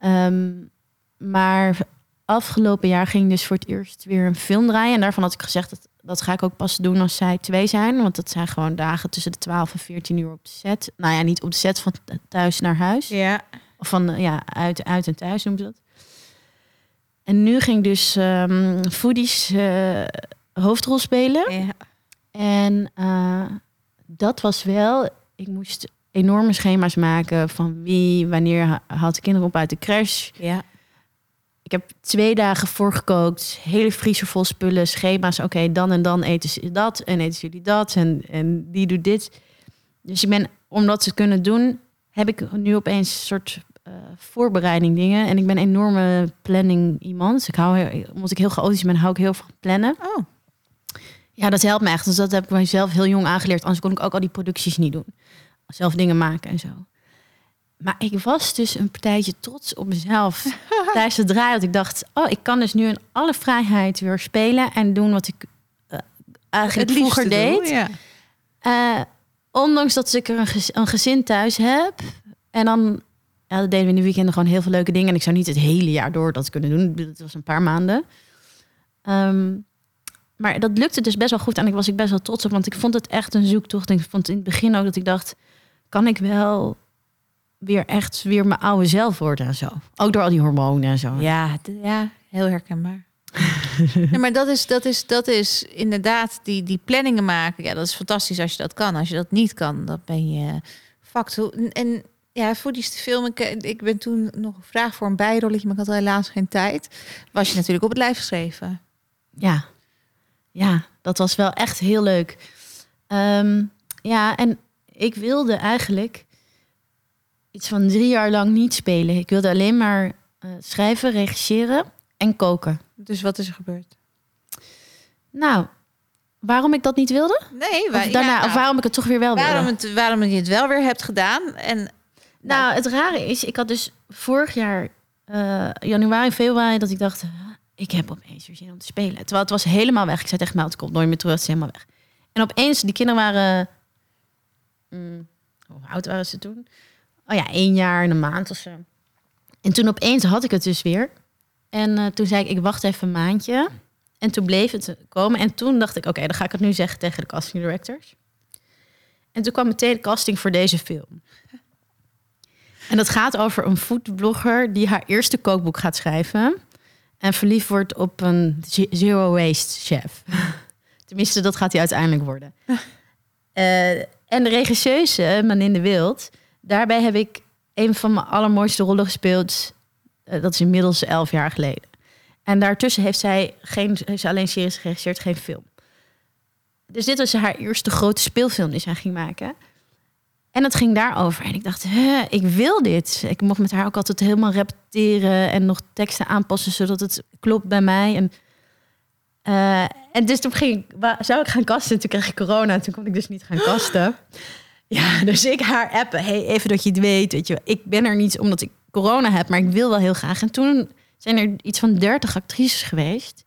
Speaker 2: Um, maar afgelopen jaar ging dus voor het eerst weer een film draaien. En daarvan had ik gezegd dat dat ga ik ook pas doen als zij twee zijn. Want dat zijn gewoon dagen tussen de 12 en 14 uur op de set. Nou ja, niet op de set van thuis naar huis.
Speaker 1: Ja.
Speaker 2: Of van ja, uit, uit en thuis noemen ze dat. En nu ging dus um, Foodies uh, hoofdrol spelen.
Speaker 1: Ja.
Speaker 2: En uh, dat was wel... Ik moest enorme schema's maken van wie, wanneer haalt de kinderen op uit de crash.
Speaker 1: Ja.
Speaker 2: Ik heb twee dagen voorgekookt, hele vriezer vol spullen, schema's. Oké, dan en dan eten ze dat en eten jullie dat en, en die doet dit. Dus ik ben, om dat te kunnen doen, heb ik nu opeens een soort uh, voorbereiding dingen. En ik ben een enorme planning iemand. Ik hou, omdat ik heel chaotisch ben, hou ik heel van plannen.
Speaker 1: Oh.
Speaker 2: Ja, dat helpt me echt. Dus dat heb ik mezelf heel jong aangeleerd. Anders kon ik ook al die producties niet doen. Zelf dingen maken en zo. Maar ik was dus een partijtje trots op mezelf <laughs> tijdens het draaien. Dat ik dacht, oh, ik kan dus nu in alle vrijheid weer spelen en doen wat ik uh, eigenlijk
Speaker 1: Het
Speaker 2: vroeger deed.
Speaker 1: Doen, ja.
Speaker 2: Uh, ondanks dat ik er een, gez een, gezin thuis heb. En dan ja, dat deden we in de weekenden gewoon heel veel leuke dingen. En ik zou niet het hele jaar door dat kunnen doen. Het was een paar maanden. Um, maar dat lukte dus best wel goed. En ik was ik best wel trots op. Want ik vond het echt een zoektocht. Ik vond in het begin ook dat ik dacht... kan ik wel weer echt weer mijn oude zelf worden en zo. Ook door al die hormonen en zo.
Speaker 1: Ja, ja heel herkenbaar. <laughs> maar dat is, dat, is, dat is inderdaad die, die planningen maken. Ja, dat is fantastisch als je dat kan. Als je dat niet kan, dan ben je facto. En ja, voor die film, ik, ik ben toen nog gevraagd voor een bijrolletje, maar ik had helaas geen tijd. Was je natuurlijk op het lijf geschreven.
Speaker 2: Ja, ja, dat was wel echt heel leuk. Um, ja, en ik wilde eigenlijk iets van drie jaar lang niet spelen. Ik wilde alleen maar uh, schrijven, regisseren en koken.
Speaker 1: Dus wat is er gebeurd?
Speaker 2: Nou, waarom ik dat niet wilde?
Speaker 1: Nee,
Speaker 2: of, daarna, ja, nou, of waarom ik het toch weer wel
Speaker 1: waarom
Speaker 2: wilde?
Speaker 1: Het, waarom je het wel weer hebt gedaan. En,
Speaker 2: nou, nou het rare is, ik had dus vorig jaar, uh, januari, februari, dat ik dacht, ik heb opeens weer zin om te spelen. Terwijl het was helemaal weg. Ik zei tegen mij, het komt nooit meer terug, het is helemaal weg. En opeens, die kinderen waren, mm, hoe oud waren ze toen? oh ja, één jaar en een maand of zo. En toen opeens had ik het dus weer. En uh, toen zei ik, ik wacht even een maandje. En toen bleef het komen. En toen dacht ik, oké, dan ga ik het nu zeggen tegen de casting directors. En toen kwam meteen de casting voor deze film. En dat gaat over een foodblogger die haar eerste kookboek gaat schrijven. En verliefd wordt op een zero waste chef. <laughs> Tenminste, dat gaat hij uiteindelijk worden. Uh, <laughs> en de regisseuse, in de Wild, daarbij heb ik een van mijn allermooiste rollen gespeeld. Uh, dat is inmiddels elf jaar geleden. En daartussen heeft zij, geen, heeft ze alleen series geregisseerd, geen film. Dus dit was haar eerste grote speelfilm die zij ging maken. En het ging daarover. En ik dacht, ik wil dit. Ik mocht met haar ook altijd helemaal repeteren en nog teksten aanpassen zodat het klopt bij mij. En, uh, en dus toen ging ik, zou ik gaan kasten. En toen kreeg ik corona en toen kon ik dus niet gaan <gasps> kasten. Ja, dus ik haar appen. Hey, even dat je het weet. Weet je, ik ben er niet omdat ik corona heb, maar ik wil wel heel graag. En toen zijn er iets van 30 actrices geweest.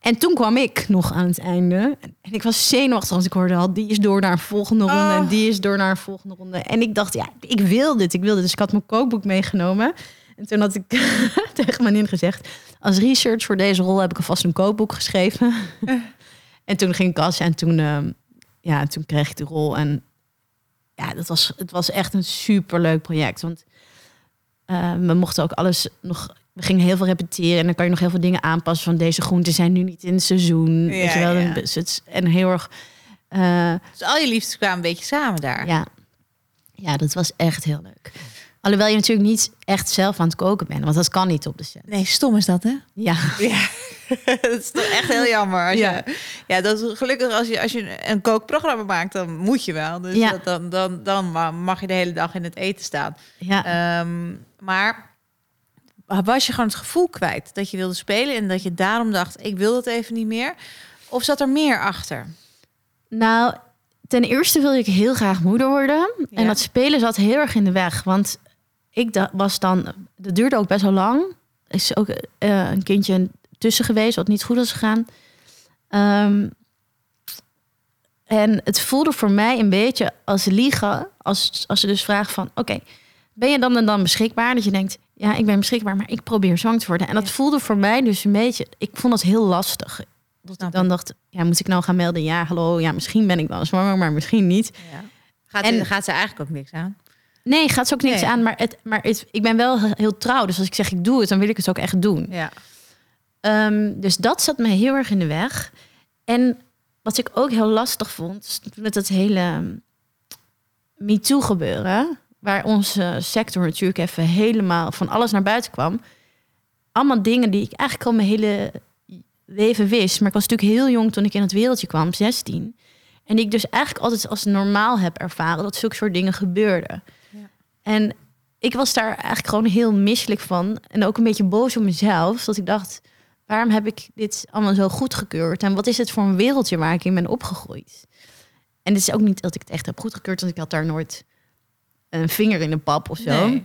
Speaker 2: En toen kwam ik nog aan het einde. En ik was zenuwachtig als ik hoorde al, die is door naar een volgende ronde. Oh. En die is door naar een volgende ronde. En ik dacht, ja, ik wil dit, ik wil dit. Dus ik had mijn kookboek meegenomen. En toen had ik <laughs> tegen mijn in gezegd... als research voor deze rol heb ik alvast een kookboek geschreven. <laughs> en toen ging ik kassen en toen, uh, ja, toen kreeg ik de rol. En ja, dat was, het was echt een superleuk project. Want uh, we mochten ook alles nog. We gingen heel veel repeteren en dan kan je nog heel veel dingen aanpassen. Van deze groenten zijn nu niet in het seizoen.
Speaker 1: Ja,
Speaker 2: weet je wel,
Speaker 1: ja.
Speaker 2: dus en heel erg. Uh,
Speaker 1: dus al je liefdes kwamen een beetje samen daar.
Speaker 2: Ja, ja, dat was echt heel leuk. Alhoewel je natuurlijk niet echt zelf aan het koken bent, want dat kan niet op de set.
Speaker 1: Nee, stom is dat, hè?
Speaker 2: Ja.
Speaker 1: Ja. <laughs> dat is toch echt heel jammer. Als ja. Je, ja, dat is gelukkig als je, als je een kookprogramma maakt, dan moet je wel. Dus ja. dat, dan, dan, dan mag je de hele dag in het eten staan. Ja. Um, maar was je gewoon het gevoel kwijt dat je wilde spelen en dat je daarom dacht, ik wil het even niet meer? Of zat er meer achter?
Speaker 2: Nou, ten eerste wil ik heel graag moeder worden. En dat spelen zat heel erg in de weg. Want ik was dan, dat duurde ook best wel lang. Is ook uh, een kindje tussen geweest wat niet goed was gegaan. Um, en het voelde voor mij een beetje als liegen. Als, als ze dus vragen van, oké, ben je dan en dan beschikbaar? Dat je denkt, ja, ik ben beschikbaar, maar ik probeer zwanger te worden. En dat voelde voor mij dus een beetje, ik vond dat heel lastig. Dat ik dan dacht, ja, moet ik nou gaan melden? Ja, hallo, ja, misschien ben ik wel zwanger, maar misschien niet. Ja.
Speaker 1: Gaat, en, gaat ze eigenlijk ook niks aan?
Speaker 2: Nee, gaat ze ook niks aan. Maar, het, maar het, ik ben wel heel trouw. Dus als ik zeg ik doe het, dan wil ik het ook echt doen. Ja. Um, dus dat zat me heel erg in de weg. En wat ik ook heel lastig vond, met het hele MeToo gebeuren, waar onze sector natuurlijk even helemaal van alles naar buiten kwam. Allemaal dingen die ik eigenlijk al mijn hele leven wist. Maar ik was natuurlijk heel jong toen ik in het wereldje kwam, 16. En ik dus eigenlijk altijd als normaal heb ervaren dat zulke soort dingen gebeurden. Ja. En ik was daar eigenlijk gewoon heel misselijk van. En ook een beetje boos op mezelf. Dat ik dacht, waarom heb ik dit allemaal zo goedgekeurd? En wat is het voor een wereldje waar ik in ben opgegroeid? En het is ook niet dat ik het echt heb goedgekeurd, want ik had daar nooit een vinger in de pap of zo.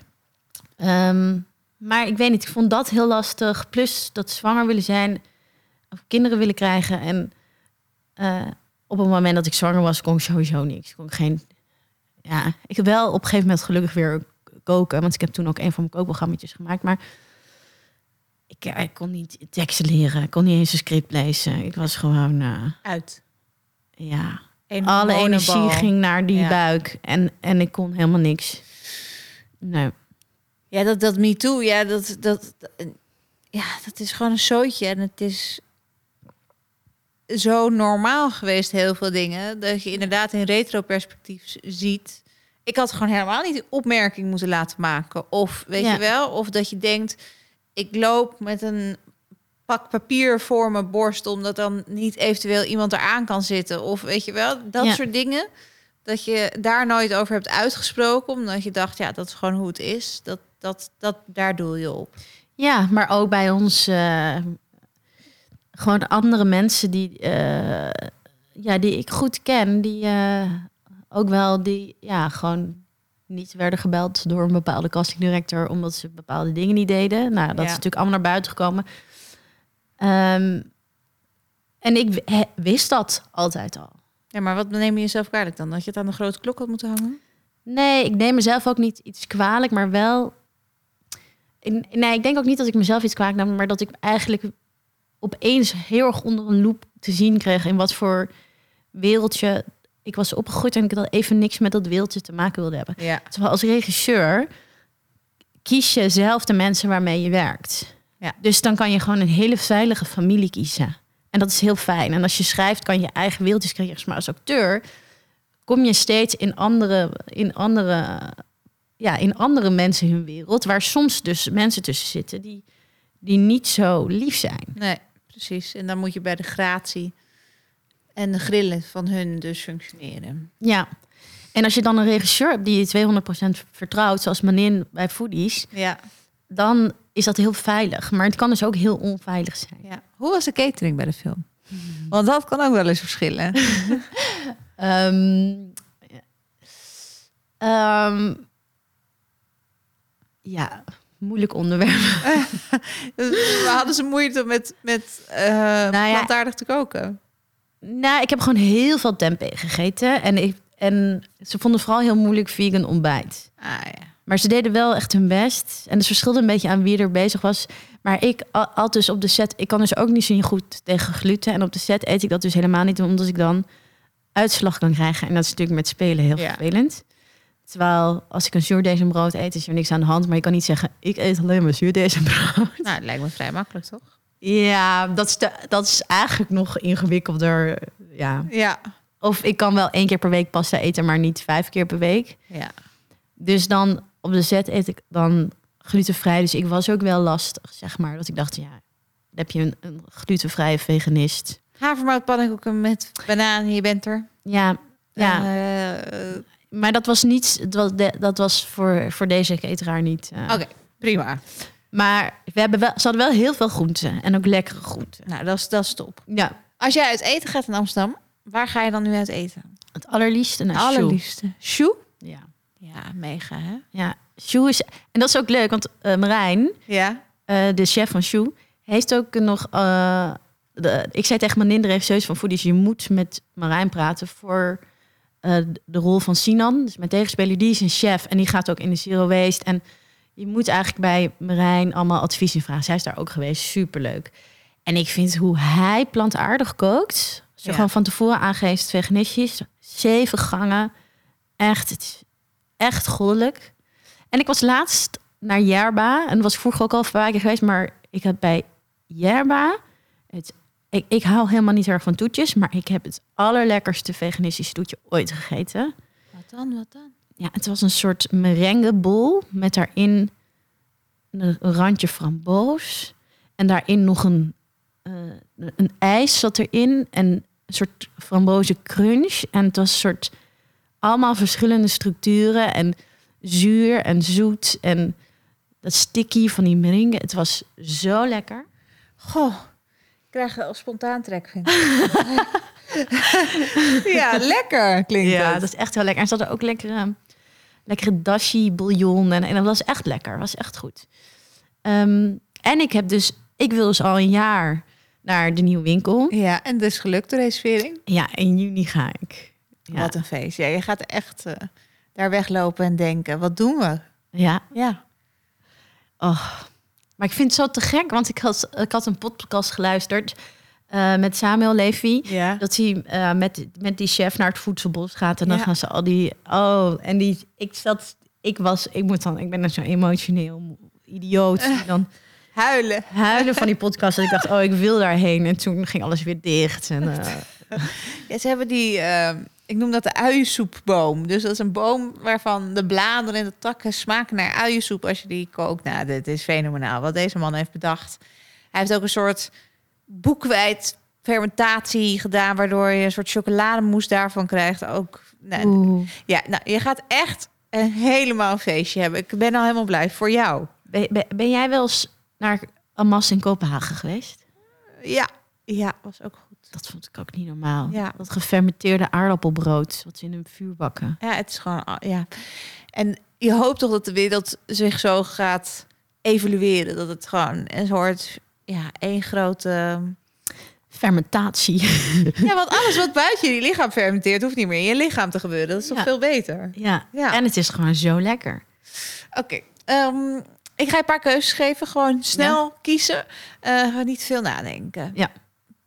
Speaker 2: Ehm, maar ik weet niet, ik vond dat heel lastig. Plus dat zwanger willen zijn, of kinderen willen krijgen. En uh, op het moment dat ik zwanger was, kon ik sowieso niks. Kon ik geen. Ja, ik heb wel op een gegeven moment gelukkig weer koken. Want ik heb toen ook een van mijn kookprogramma's gemaakt. Maar ik, ik, kon niet teksten leren. Ik kon niet eens een script lezen. Ik was gewoon... Uh,
Speaker 1: Uit.
Speaker 2: Ja. Alle energie ging naar die buik. En, en ik kon helemaal niks. Nee.
Speaker 1: Ja, dat, dat me too. Ja, dat, dat, ja, dat is gewoon een zootje. En het is zo normaal geweest, heel veel dingen. Dat je inderdaad in retro-perspectief ziet. Ik had gewoon helemaal niet die opmerking moeten laten maken. Of weet je wel, of dat je denkt, ik loop met een pak papier voor mijn borst, omdat dan niet eventueel iemand eraan kan zitten. Of weet je wel, dat soort dingen. Dat je daar nooit over hebt uitgesproken, omdat je dacht, ja, dat is gewoon hoe het is. Dat, dat, dat, daar doe je op.
Speaker 2: Ja, maar ook bij ons uh, gewoon andere mensen die, uh, ja, die ik goed ken, die uh, ook wel die ja, gewoon niet werden gebeld door een bepaalde castingdirector omdat ze bepaalde dingen niet deden. Nou, dat is natuurlijk allemaal naar buiten gekomen. Um, en ik wist dat altijd al.
Speaker 1: Ja, maar wat neem je jezelf kwalijk dan? Dat je het aan de grote klok had moeten hangen?
Speaker 2: Nee, ik neem mezelf ook niet iets kwalijk, maar wel Nee, ik denk ook niet dat ik mezelf iets kwalijk nam, maar dat ik eigenlijk opeens heel erg onder een loep te zien kreeg in wat voor wereldje ik was opgegroeid en ik had even niks met dat wereldje te maken wilde hebben. Ja. Terwijl als regisseur kies je zelf de mensen waarmee je werkt. Ja. Dus dan kan je gewoon een hele veilige familie kiezen. En dat is heel fijn. En als je schrijft, kan je eigen wereldjes creëren. Maar als acteur kom je steeds in andere, in andere ja, in andere mensen hun wereld, waar soms dus mensen tussen zitten die, die niet zo lief zijn.
Speaker 1: Nee, precies. En dan moet je bij de gratie en de grillen van hun dus functioneren.
Speaker 2: Ja. En als je dan een regisseur hebt die je 200% vertrouwt, zoals Manin bij Foodies, ja. dan is dat heel veilig. Maar het kan dus ook heel onveilig zijn.
Speaker 1: Ja. Hoe was de catering bij de film? Want dat kan ook wel eens verschillen. um, <laughs>
Speaker 2: um, ja, moeilijk onderwerp. <laughs>
Speaker 1: We hadden ze moeite met, met uh, nou ja, plantaardig te koken?
Speaker 2: Nou, ik heb gewoon heel veel tempeh gegeten. En, ik, en ze vonden vooral heel moeilijk vegan ontbijt. Ah, ja. Maar ze deden wel echt hun best. En het verschilde een beetje aan wie er bezig was. Maar ik altijd dus op de set, ik kan dus ook niet zo goed tegen gluten. En op de set eet ik dat dus helemaal niet, omdat ik dan uitslag kan krijgen. En dat is natuurlijk met spelen heel vervelend. Terwijl als ik een zuurdesembrood eet, is er niks aan de hand. Maar je kan niet zeggen, ik eet alleen maar zuurdesembrood.
Speaker 1: Nou, het lijkt me vrij makkelijk, toch?
Speaker 2: Ja, dat is, de, dat is eigenlijk nog ingewikkelder. Ja. ja. Of ik kan wel één keer per week pasta eten, maar niet vijf keer per week. Ja. Dus dan op de zet eet ik dan glutenvrij. Dus ik was ook wel lastig, zeg maar. Dat ik dacht, ja, dan heb je een, een glutenvrije veganist.
Speaker 1: Havermout pannenkoeken met banaan, je bent er.
Speaker 2: Ja, ja.
Speaker 1: Uh,
Speaker 2: maar dat was niet, dat was, dat was voor, voor deze cateraar niet.
Speaker 1: Uh. Oké, prima.
Speaker 2: Maar we hebben wel, ze hadden wel heel veel groenten en ook lekkere groenten.
Speaker 1: Nou, dat is, dat is top.
Speaker 2: Ja.
Speaker 1: Als jij uit eten gaat in Amsterdam, waar ga je dan nu uit eten?
Speaker 2: Het allerliefste naar
Speaker 1: allerliefste. Shoe?
Speaker 2: Ja.
Speaker 1: Mega hè?
Speaker 2: Ja, Shoe is... En dat is ook leuk, want uh, Marijn,
Speaker 1: ja.
Speaker 2: Uh, de chef van Shoe, heeft ook nog... Uh, de, ik zei tegen mijn regisseurs van Foodies, je moet met Marijn praten voor de rol van Sinan. Dus mijn tegenspeler, die is een chef en die gaat ook in de Zero Waste. En je moet eigenlijk bij Marijn allemaal advies in vragen. Zij is daar ook geweest, superleuk. En ik vind hoe hij plantaardig kookt...
Speaker 1: Ja.
Speaker 2: gewoon van tevoren aangeeft, veganistisch, zeven gangen, echt, echt goddelijk. En ik was laatst naar Jerba. En was ik vroeger ook al keer geweest. Maar ik heb bij Jerba... Het, ik, ik hou helemaal niet erg van toetjes. Maar ik heb het allerlekkerste veganistische toetje ooit gegeten.
Speaker 1: Wat dan, wat dan?
Speaker 2: Ja, het was een soort merengebol met daarin een randje framboos. En daarin nog een, eh, een ijs zat erin. En een soort frambozen crunch. En het was een soort allemaal verschillende structuren. En zuur en zoet. En dat sticky van die merengue. Het was zo lekker.
Speaker 1: Goh, ik krijg er al spontaan trek vind ik. <laughs> ja, lekker klinkt
Speaker 2: Ja,
Speaker 1: het.
Speaker 2: dat is echt heel lekker. En ze hadden ook lekkere, lekkere dashi bouillon. En, en dat was echt lekker. was echt goed. Ehm, en ik heb dus... Ik wil dus al een jaar naar de nieuwe winkel.
Speaker 1: Ja, en dus gelukt de reservering.
Speaker 2: Ja, in juni ga ik. Ja.
Speaker 1: Wat een feest. Ja, je gaat echt eh, daar weglopen en denken, wat doen we?
Speaker 2: Ja.
Speaker 1: Ja.
Speaker 2: Oh. Maar ik vind het zo te gek, want ik had, ik had een podcast geluisterd eh, met Samuel Levy.
Speaker 1: Ja.
Speaker 2: Dat hij eh, met, met die chef naar het voedselbos gaat. En dan
Speaker 1: Ja.
Speaker 2: gaan ze al die... Oh, en die... Ik zat... Ik was... Ik moet dan... Ik ben dan zo emotioneel idioot. die dan
Speaker 1: Huilen.
Speaker 2: huilen van die <laughs> podcast. En ik dacht, oh, ik wil daarheen. En toen ging alles weer dicht. En,
Speaker 1: Ja, ze hebben die, ik noem dat de uiensoepboom. Dus dat is een boom waarvan de bladeren en de takken smaken naar uiensoep als je die kookt. Nou, dit is fenomenaal wat deze man heeft bedacht. Hij heeft ook een soort boekwijd fermentatie gedaan, waardoor je een soort chocolademousse daarvan krijgt. Ook, nou,
Speaker 2: oeh.
Speaker 1: ja, nou, je gaat echt een helemaal feestje hebben. Ik ben al helemaal blij voor jou.
Speaker 2: Ben, ben, ben jij wel eens naar Amas in Kopenhagen geweest?
Speaker 1: Ja, ja, was ook goed.
Speaker 2: Dat vond ik ook niet normaal.
Speaker 1: Ja.
Speaker 2: Dat gefermenteerde aardappelbrood, wat ze in een vuur bakken.
Speaker 1: Ja, het is gewoon, ah, ja. En je hoopt toch dat de wereld zich zo gaat evolueren. Dat het gewoon een soort, ja, één grote...
Speaker 2: Fermentatie. <laughs>
Speaker 1: Ja, want alles wat buiten je lichaam fermenteert, hoeft niet meer in je lichaam te gebeuren. Dat is toch
Speaker 2: Ja.
Speaker 1: veel beter?
Speaker 2: ja.
Speaker 1: Ja.
Speaker 2: en het is gewoon zo lekker.
Speaker 1: Oké, ehm, ik ga je een paar keuzes geven. Gewoon snel kiezen. Eh, niet veel nadenken.
Speaker 2: Ja.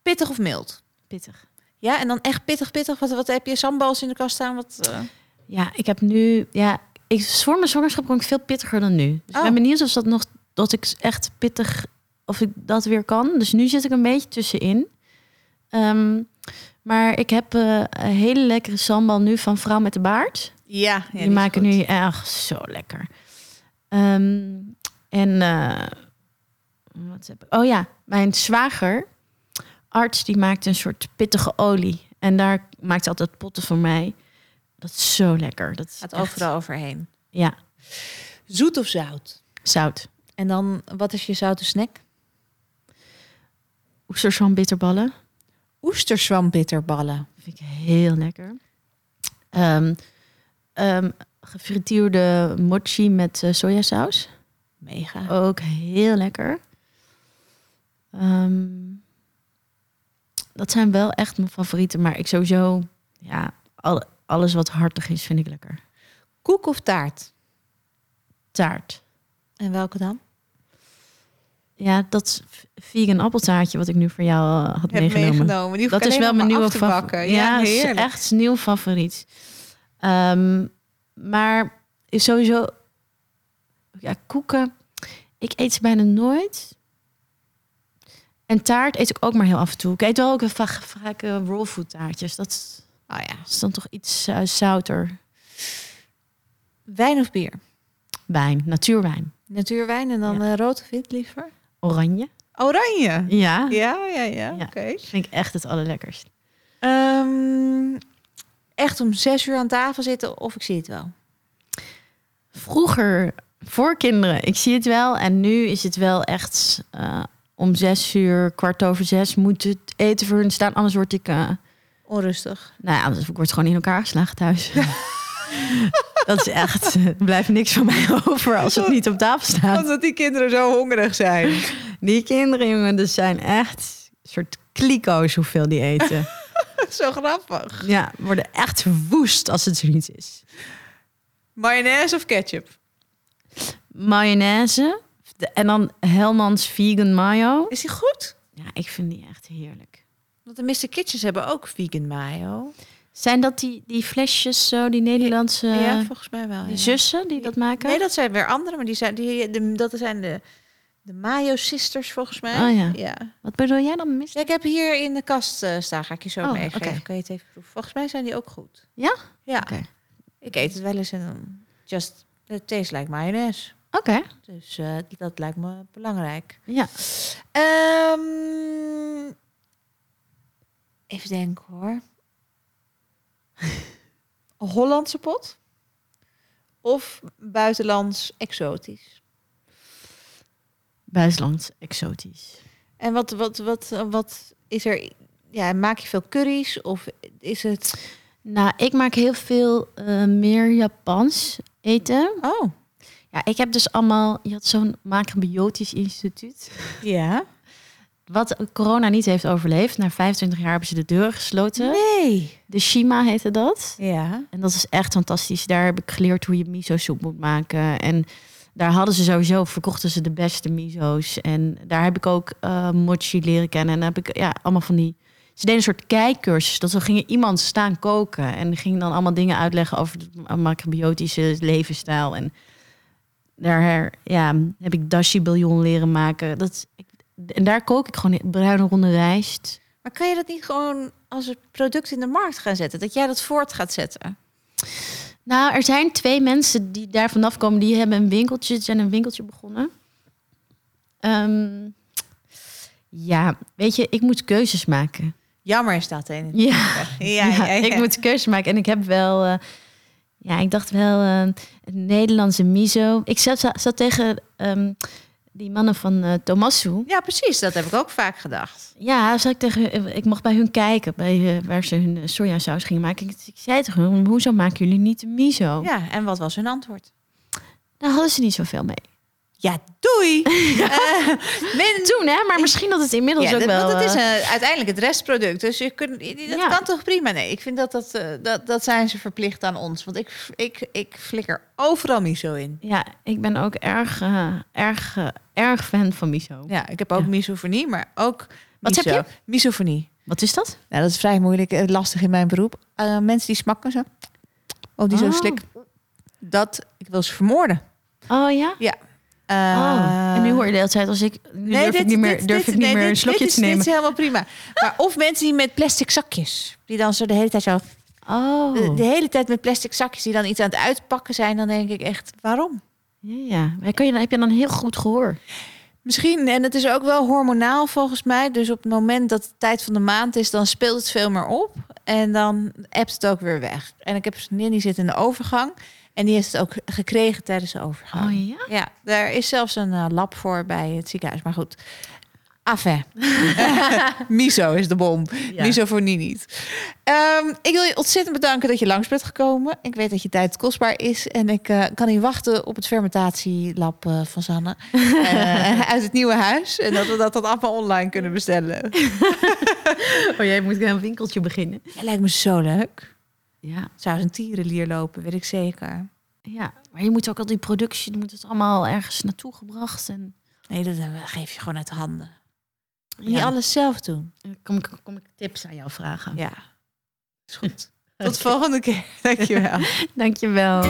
Speaker 1: Pittig of mild?
Speaker 2: Pittig.
Speaker 1: Ja, en dan echt pittig, pittig. Wat, wat heb je? Sambals in de kast staan? Wat, eh,
Speaker 2: Ja, ik heb nu... Ja, ik, voor mijn zwangerschap ben ik veel pittiger dan nu. Dus ik
Speaker 1: Oh.
Speaker 2: ben benieuwd of dat nog... Dat ik echt pittig... Of ik dat weer kan. Dus nu zit ik een beetje tussenin. Ehm, maar ik heb eh, een hele lekkere sambal nu van Vrouw met de Baard.
Speaker 1: Ja, ja,
Speaker 2: die maken nu echt zo lekker. Ehm, en eh, wat heb ik? Oh ja, mijn zwager, arts, die maakt een soort pittige olie. En daar maakt hij altijd potten voor mij. Dat is zo lekker. Dat is
Speaker 1: Gaat
Speaker 2: echt-
Speaker 1: overal overheen.
Speaker 2: Ja,
Speaker 1: Zoet of zout?
Speaker 2: zout.
Speaker 1: En dan, wat is je zoute snack?
Speaker 2: Oesterzwam bitterballen.
Speaker 1: Oesterzwambitterballen.
Speaker 2: Vind ik heel lekker. Ehm ehm, gefrituurde mochi met eh, sojasaus.
Speaker 1: Mega.
Speaker 2: Ook heel lekker. Ehm, dat zijn wel echt mijn favorieten. Maar ik sowieso, ja, al, alles wat hartig is, vind ik lekker.
Speaker 1: Koek of taart?
Speaker 2: Taart.
Speaker 1: En welke dan?
Speaker 2: Ja, dat vegan appeltaartje wat ik nu voor jou eh, had meegenomen.
Speaker 1: meegenomen. Die
Speaker 2: Dat is wel mijn nieuwe favoriet. Ja,
Speaker 1: Ja,
Speaker 2: echt nieuw favoriet. Ehm, maar is sowieso, ja, koeken. Ik eet ze bijna nooit. En taart eet ik ook maar heel af en toe. Ik eet wel ook vaak, vaak eh, raw food taartjes. Dat is-
Speaker 1: Oh ja.
Speaker 2: is dan toch iets eh, zouter.
Speaker 1: Wijn of bier?
Speaker 2: wijn, natuurwijn.
Speaker 1: Natuurwijn en dan ja. rood of wit liever?
Speaker 2: Oranje.
Speaker 1: Oranje?
Speaker 2: Ja.
Speaker 1: Ja, ja, ja. Oké. Okay.
Speaker 2: Vind ik echt het allerlekkerst.
Speaker 1: Um, echt om zes uur aan tafel zitten of ik zie het wel?
Speaker 2: Vroeger, voor kinderen, ik zie het wel. En nu is het wel echt uh, om zes uur, kwart over zes moet het eten voor hun staan. Anders word ik... Uh,
Speaker 1: Onrustig.
Speaker 2: Nou ja, anders wordt gewoon in elkaar geslagen thuis. <laughs> dat is echt, er blijft niks van mij over als het niet op tafel staat.
Speaker 1: Omdat die kinderen zo hongerig zijn.
Speaker 2: Die kinderen, jongen, dat zijn echt een soort kliko's hoeveel die eten. <laughs>
Speaker 1: zo grappig.
Speaker 2: Ja, worden echt woest als het zoiets is.
Speaker 1: Mayonaise of ketchup?
Speaker 2: Mayonaise. En dan Helmans vegan mayo.
Speaker 1: Is die goed?
Speaker 2: Ja, ik vind die echt heerlijk.
Speaker 1: Want de Mr. Kitchens hebben ook vegan mayo.
Speaker 2: Zijn dat die, die flesjes zo, die Nederlandse...
Speaker 1: Ja, volgens mij wel.
Speaker 2: Die ja. zussen die dat maken?
Speaker 1: Nee, dat zijn weer andere, maar die zijn, die, de, dat zijn de, de Mayo Sisters volgens mij.
Speaker 2: Oh ja.
Speaker 1: ja.
Speaker 2: Wat bedoel jij dan, mis?
Speaker 1: Ja, ik heb hier in de kast uh, staan, ga ik je zo oh, meegeven. Okay. Kan je het even proeven? Volgens mij zijn die ook goed.
Speaker 2: Ja?
Speaker 1: Ja. Okay. Ik eet het wel eens en dan just, it tastes like mayonaise.
Speaker 2: Oké. Okay.
Speaker 1: Dus uh, dat lijkt me belangrijk.
Speaker 2: Ja.
Speaker 1: Um, even denken hoor. <laughs> Hollandse pot of buitenlands exotisch?
Speaker 2: Buitenlands exotisch.
Speaker 1: En wat, wat, wat, wat is er? Ja, maak je veel curry's of is het?
Speaker 2: Nou, ik maak heel veel uh, meer Japans eten.
Speaker 1: Oh.
Speaker 2: Ja, ik heb dus allemaal. Je had zo'n macrobiotisch instituut.
Speaker 1: Ja.
Speaker 2: Wat corona niet heeft overleefd. Na 25 jaar hebben ze de deur gesloten.
Speaker 1: Nee.
Speaker 2: De Shima heette dat.
Speaker 1: Ja.
Speaker 2: En dat is echt fantastisch. Daar heb ik geleerd hoe je miso soep moet maken. En daar hadden ze sowieso, verkochten ze de beste miso's. En daar heb ik ook uh, mochi leren kennen. En dan heb ik ja, allemaal van die... Ze deden een soort kijkcursus. Dat ze gingen iemand staan koken. En gingen dan allemaal dingen uitleggen over de macrobiotische levensstijl. En daar ja, heb ik dashi bouillon leren maken. Dat, en daar kook ik gewoon bruine ronde rijst.
Speaker 1: Maar kan je dat niet gewoon als een product in de markt gaan zetten? Dat jij dat voort gaat zetten?
Speaker 2: Nou, er zijn twee mensen die daar vanaf komen. Die hebben een winkeltje, zijn een winkeltje begonnen. Um, ja, weet je, ik moet keuzes maken.
Speaker 1: Jammer is dat, hè?
Speaker 2: Ja. Ja, ja, ja, ja, ik moet keuzes maken. En ik heb wel... Uh, ja, ik dacht wel... Uh, Nederlandse miso. Ik zat, zat tegen... Um, die mannen van uh, Tomasu.
Speaker 1: Ja, precies. Dat heb ik ook vaak gedacht.
Speaker 2: Ja, zat ik, tegen, ik mocht bij hun kijken, bij, uh, waar ze hun sojasaus gingen maken. Ik, ik zei tegen hun, hoezo maken jullie niet de miso?
Speaker 1: Ja, en wat was hun antwoord?
Speaker 2: Daar hadden ze niet zoveel mee.
Speaker 1: Ja, doei.
Speaker 2: ja. <laughs> Uh, men... Toen, hè? Maar misschien dat het inmiddels
Speaker 1: ja,
Speaker 2: ook wel...
Speaker 1: Want het is een, uiteindelijk het restproduct. Dus je kunt, dat ja. kan toch prima? Nee, ik vind dat, dat, dat, dat zijn ze verplicht aan ons. Want ik, ik, ik flikker overal miso in.
Speaker 2: Ja, ik ben ook erg, uh, erg, erg fan van miso.
Speaker 1: Ja, ik heb ook misofonie, maar ook
Speaker 2: Wat
Speaker 1: miso.
Speaker 2: heb je?
Speaker 1: Misofonie.
Speaker 2: Wat is dat?
Speaker 1: Nou, dat is vrij moeilijk, lastig in mijn beroep. mensen die smakken zo. Of die oh. zo slik. Dat, ik wil ze vermoorden.
Speaker 2: Oh ja?
Speaker 1: Ja.
Speaker 2: Uh, oh, en nu hoor je de hele tijd als ik nu nee, durf dit, ik niet meer, dit, durf dit, ik niet nee, meer een slokje te nemen.
Speaker 1: Dit is helemaal prima. Maar <laughs> of mensen die met plastic zakjes, die dan zo de hele tijd zo,
Speaker 2: oh.
Speaker 1: de, de, hele tijd met plastic zakjes, die dan iets aan het uitpakken zijn, dan denk ik echt, waarom?
Speaker 2: Ja, ja. Je, dan, heb je dan heel goed gehoor?
Speaker 1: Misschien, en het is ook wel hormonaal volgens mij. Dus op het moment dat het tijd van de maand is, dan speelt het veel meer op. En dan appt het ook weer weg. En ik heb die zit in de overgang. En die heeft het ook gekregen tijdens de overgang.
Speaker 2: Oh ja?
Speaker 1: Ja, daar is zelfs een uh, lab voor bij het ziekenhuis. Maar goed, affe. <laughs> Miso is de bom. Ja. Misofonie niet. Um, ik wil je ontzettend bedanken dat je langs bent gekomen. Ik weet dat je tijd kostbaar is. En ik uh, kan niet wachten op het fermentatielab uh, van Sanne. uh, <laughs> uit het nieuwe huis. En dat we dat dan allemaal online kunnen bestellen. <laughs>
Speaker 2: oh, jij moet een winkeltje beginnen.
Speaker 1: Ja, lijkt me zo leuk.
Speaker 2: Ja.
Speaker 1: Zou een tierenlier lopen, weet ik zeker.
Speaker 2: Ja, maar je moet ook al die productie, je moet het allemaal ergens naartoe gebracht. En...
Speaker 1: Nee, dat geef je gewoon uit de handen. Ja. Niet alles zelf doen.
Speaker 2: Dan kom ik, kom ik tips aan jou vragen.
Speaker 1: Ja, is goed. <laughs> Tot de volgende keer. Dankjewel. <laughs>
Speaker 2: Dankjewel.